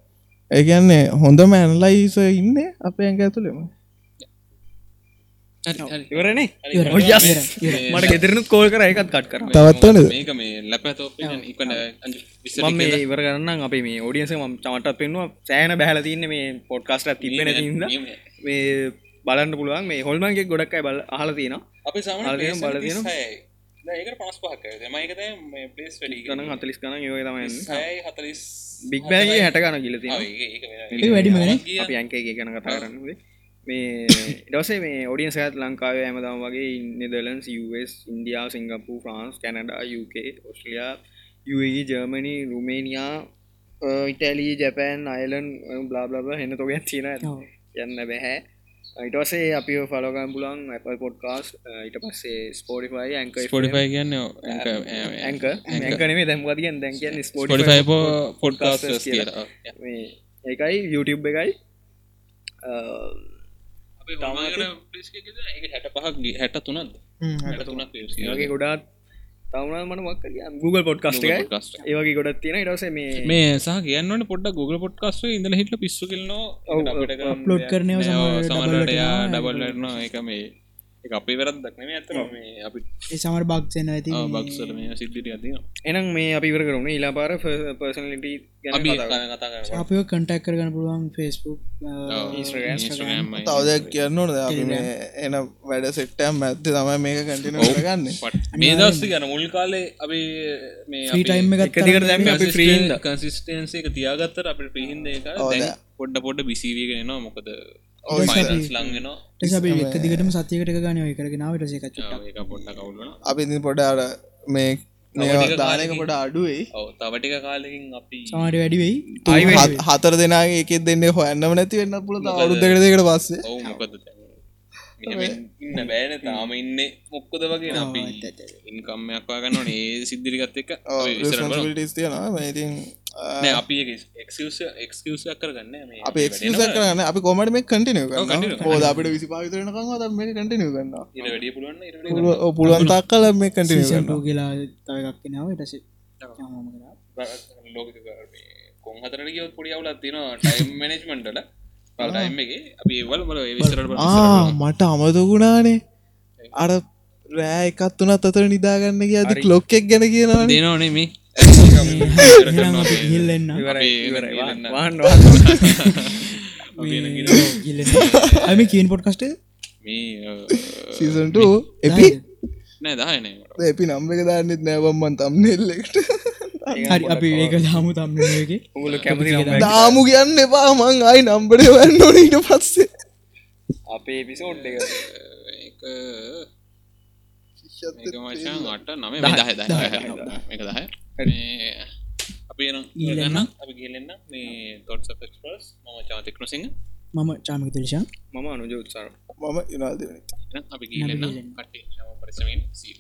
D: ඒකන්නේ හොඳ මැන්ලයිස ඉන්න අප ඇඟ ඇතුළෙම
C: ඉවරනේ? මට ගෙතරනු කෝල් කර එකත් කට් කර.
D: තවත්වන
A: මේක මේ
C: මම මේ ඉවර කරන්න අපේ මේ ෝඩියන්ස ම චමටත් පෙන්වා සෑන බැහල තින්න මේ පොඩ්කාස්ට තිබෙන තිද මේ බලන්න පුළුවන්. මේ හොල්මන්ගේ ගොඩක්යි බල අහල තියෙන
A: අපි සම
C: බල තියෙන
A: ඒක පස් පහක මයිකත පලේස් වැඩි
C: ගන හතලිස් කන යෝ තමයි
A: හතලිස්
C: බික් බෑගේ හැට ගන කියල
B: ඒ වැඩිම ගැන
C: අපි අංකේ ගැන කතා කරන්නේ මේ ඉඩසේ මේ ඔඩියන් සඇත් ලංකාව ඇමතම වගේ Netherlands US ඉන්ඩියාව Singapore France Canada UK Austria UAE Germany Romania Italy Japan Ireland blah blah හෙන්න තොග චීන යන්න බැහැ. ඉටසේ අපි ෆලෝගම් පුලන් Apple පොඩ්කාස් ඉට පස්සේ ස්පෝටිෆයි ඇක
A: ස්පොටිෆයි කියන්න
C: ඇක ඇකනේ දැම්වතියෙන් දැන් කියන්න?
A: ස්පොටිෆයි පොඩ්කාස්
C: ඒකයි YouTube එකයි
A: හැට පහක් හැට තුනත්
C: ඒගේ ගොඩාත් තවන මන මක් Google පොඩ්කස්ට ඒවගේ ගොඩත් තියෙන ඉටස මේ
A: මේ සහ කියන්නට පොඩ Google පොඩ්කස්ට ඉඳල හිට පිස්සු කලන
B: අප්ලෝඩ් කරනව
A: සමරට ඩබල්ලන එක මේ අපි වැරත් දක්න ඇතර මේ අපි
B: ඒ සමර බක්ෂන ඇති
A: බක්සල මේ සිද්ධිට ඇතින
C: එනම් මේ අපි වර කරුණ ඉලා පාර පර්සනලිට
A: අපි කතා කර
B: අපිෝ කටක් කරගන්න පුළුවන් ෆෙස්බුක්
D: තවදයක් කියන්න ඕනද? අපි මේ එන වැඩ සෙට්ටම් ඇත්ත තමයි මේක කටින ගන්න
A: මේ දස්ති ගන මුල් කාලේ අපි මේ
B: ටයිම් එක
C: දිකට දැම අපි ්‍රීන්ද
A: කන්සිස්ටන්සේ එක තියාගත්තර අපට පිහින්ද එක පොඩ්ඩ පොඩ්ඩ බිසිවීගෙනවා මොකද ලංගෙන
B: සබ එක දිගටම සතියකට ගන ඔය කරගෙනාවට සේකච්ච
A: පොඩ්ඩ කවුලන
D: අපි පොඩ අර මේ දානක පොට අඩුවේ
A: තවටික කාලකින් අපි
B: සමාට වැඩි වෙයි.
D: හතර දෙනාගේ එකෙත් දෙන්න හොයන්නම නැති වෙන්න පුළ අවුදකට දෙකට පස්සේ.
A: ඔවු මොකද ඉන්න බෑන තාම ඉන්න මොක්කොද වගේ අපි ඉන්කම්මයක්වා ගන්න ඒ සිද්ධිරිගත් එක
D: ටිස් තියෙනවා. ඉතින්
A: නෑ අපි එක්කසක් කරගන්න මේ
D: අප එක්ස කරන්න අපි කොමට මේ
A: continue
D: හෝද අපිට විසි පාවිතරනකම් අද මේ කටිනව ගන්න පුළුවන් තාක් කල මේ
B: සීසන්ටූ කියලා තවයක් කෙනාව ටස
A: ලෝක කොන් හතරට කියවත් පොඩි අවුලත් තිනවා ටයිම් මනජ්මන්ටල ටයිම් එක අපි ඒවල් විස්තරට
D: මට අමතකුණානේ අර රෑ එකත් වනත් අතර නිදාගන්න ඇති ලොක්කෙක් ගැන කියනවා
A: දෙනවනේ මේ
B: ගිල්ලන්න ඇම කියන් පොට් කස්ට
A: මේ
D: සීසන්ට එපි එපි නම්ම එක දාන්නෙත් නෑවම්මන් තම්නෙල්ලෙක්ට
B: හරි අපි ඒක දාමු තම්නගේ
C: උගුල කැමති
D: දාමු කියන්න එපා මං අයි නම්බට වන්න ඕනට පස්සේ
C: අපේ පිසෝඩ්
A: එක මචන් අට නම දහ එක දහ අපි ගන්න. අපි ගලන්න මේ තොට් පස් මම චාතිකන සිංහ
B: මම චාමික තුලිෂා
C: මම අනුජ උත්සාර
D: මම ඉනාදන
A: අපි ගලන්න කටේ පරිසමෙන් සී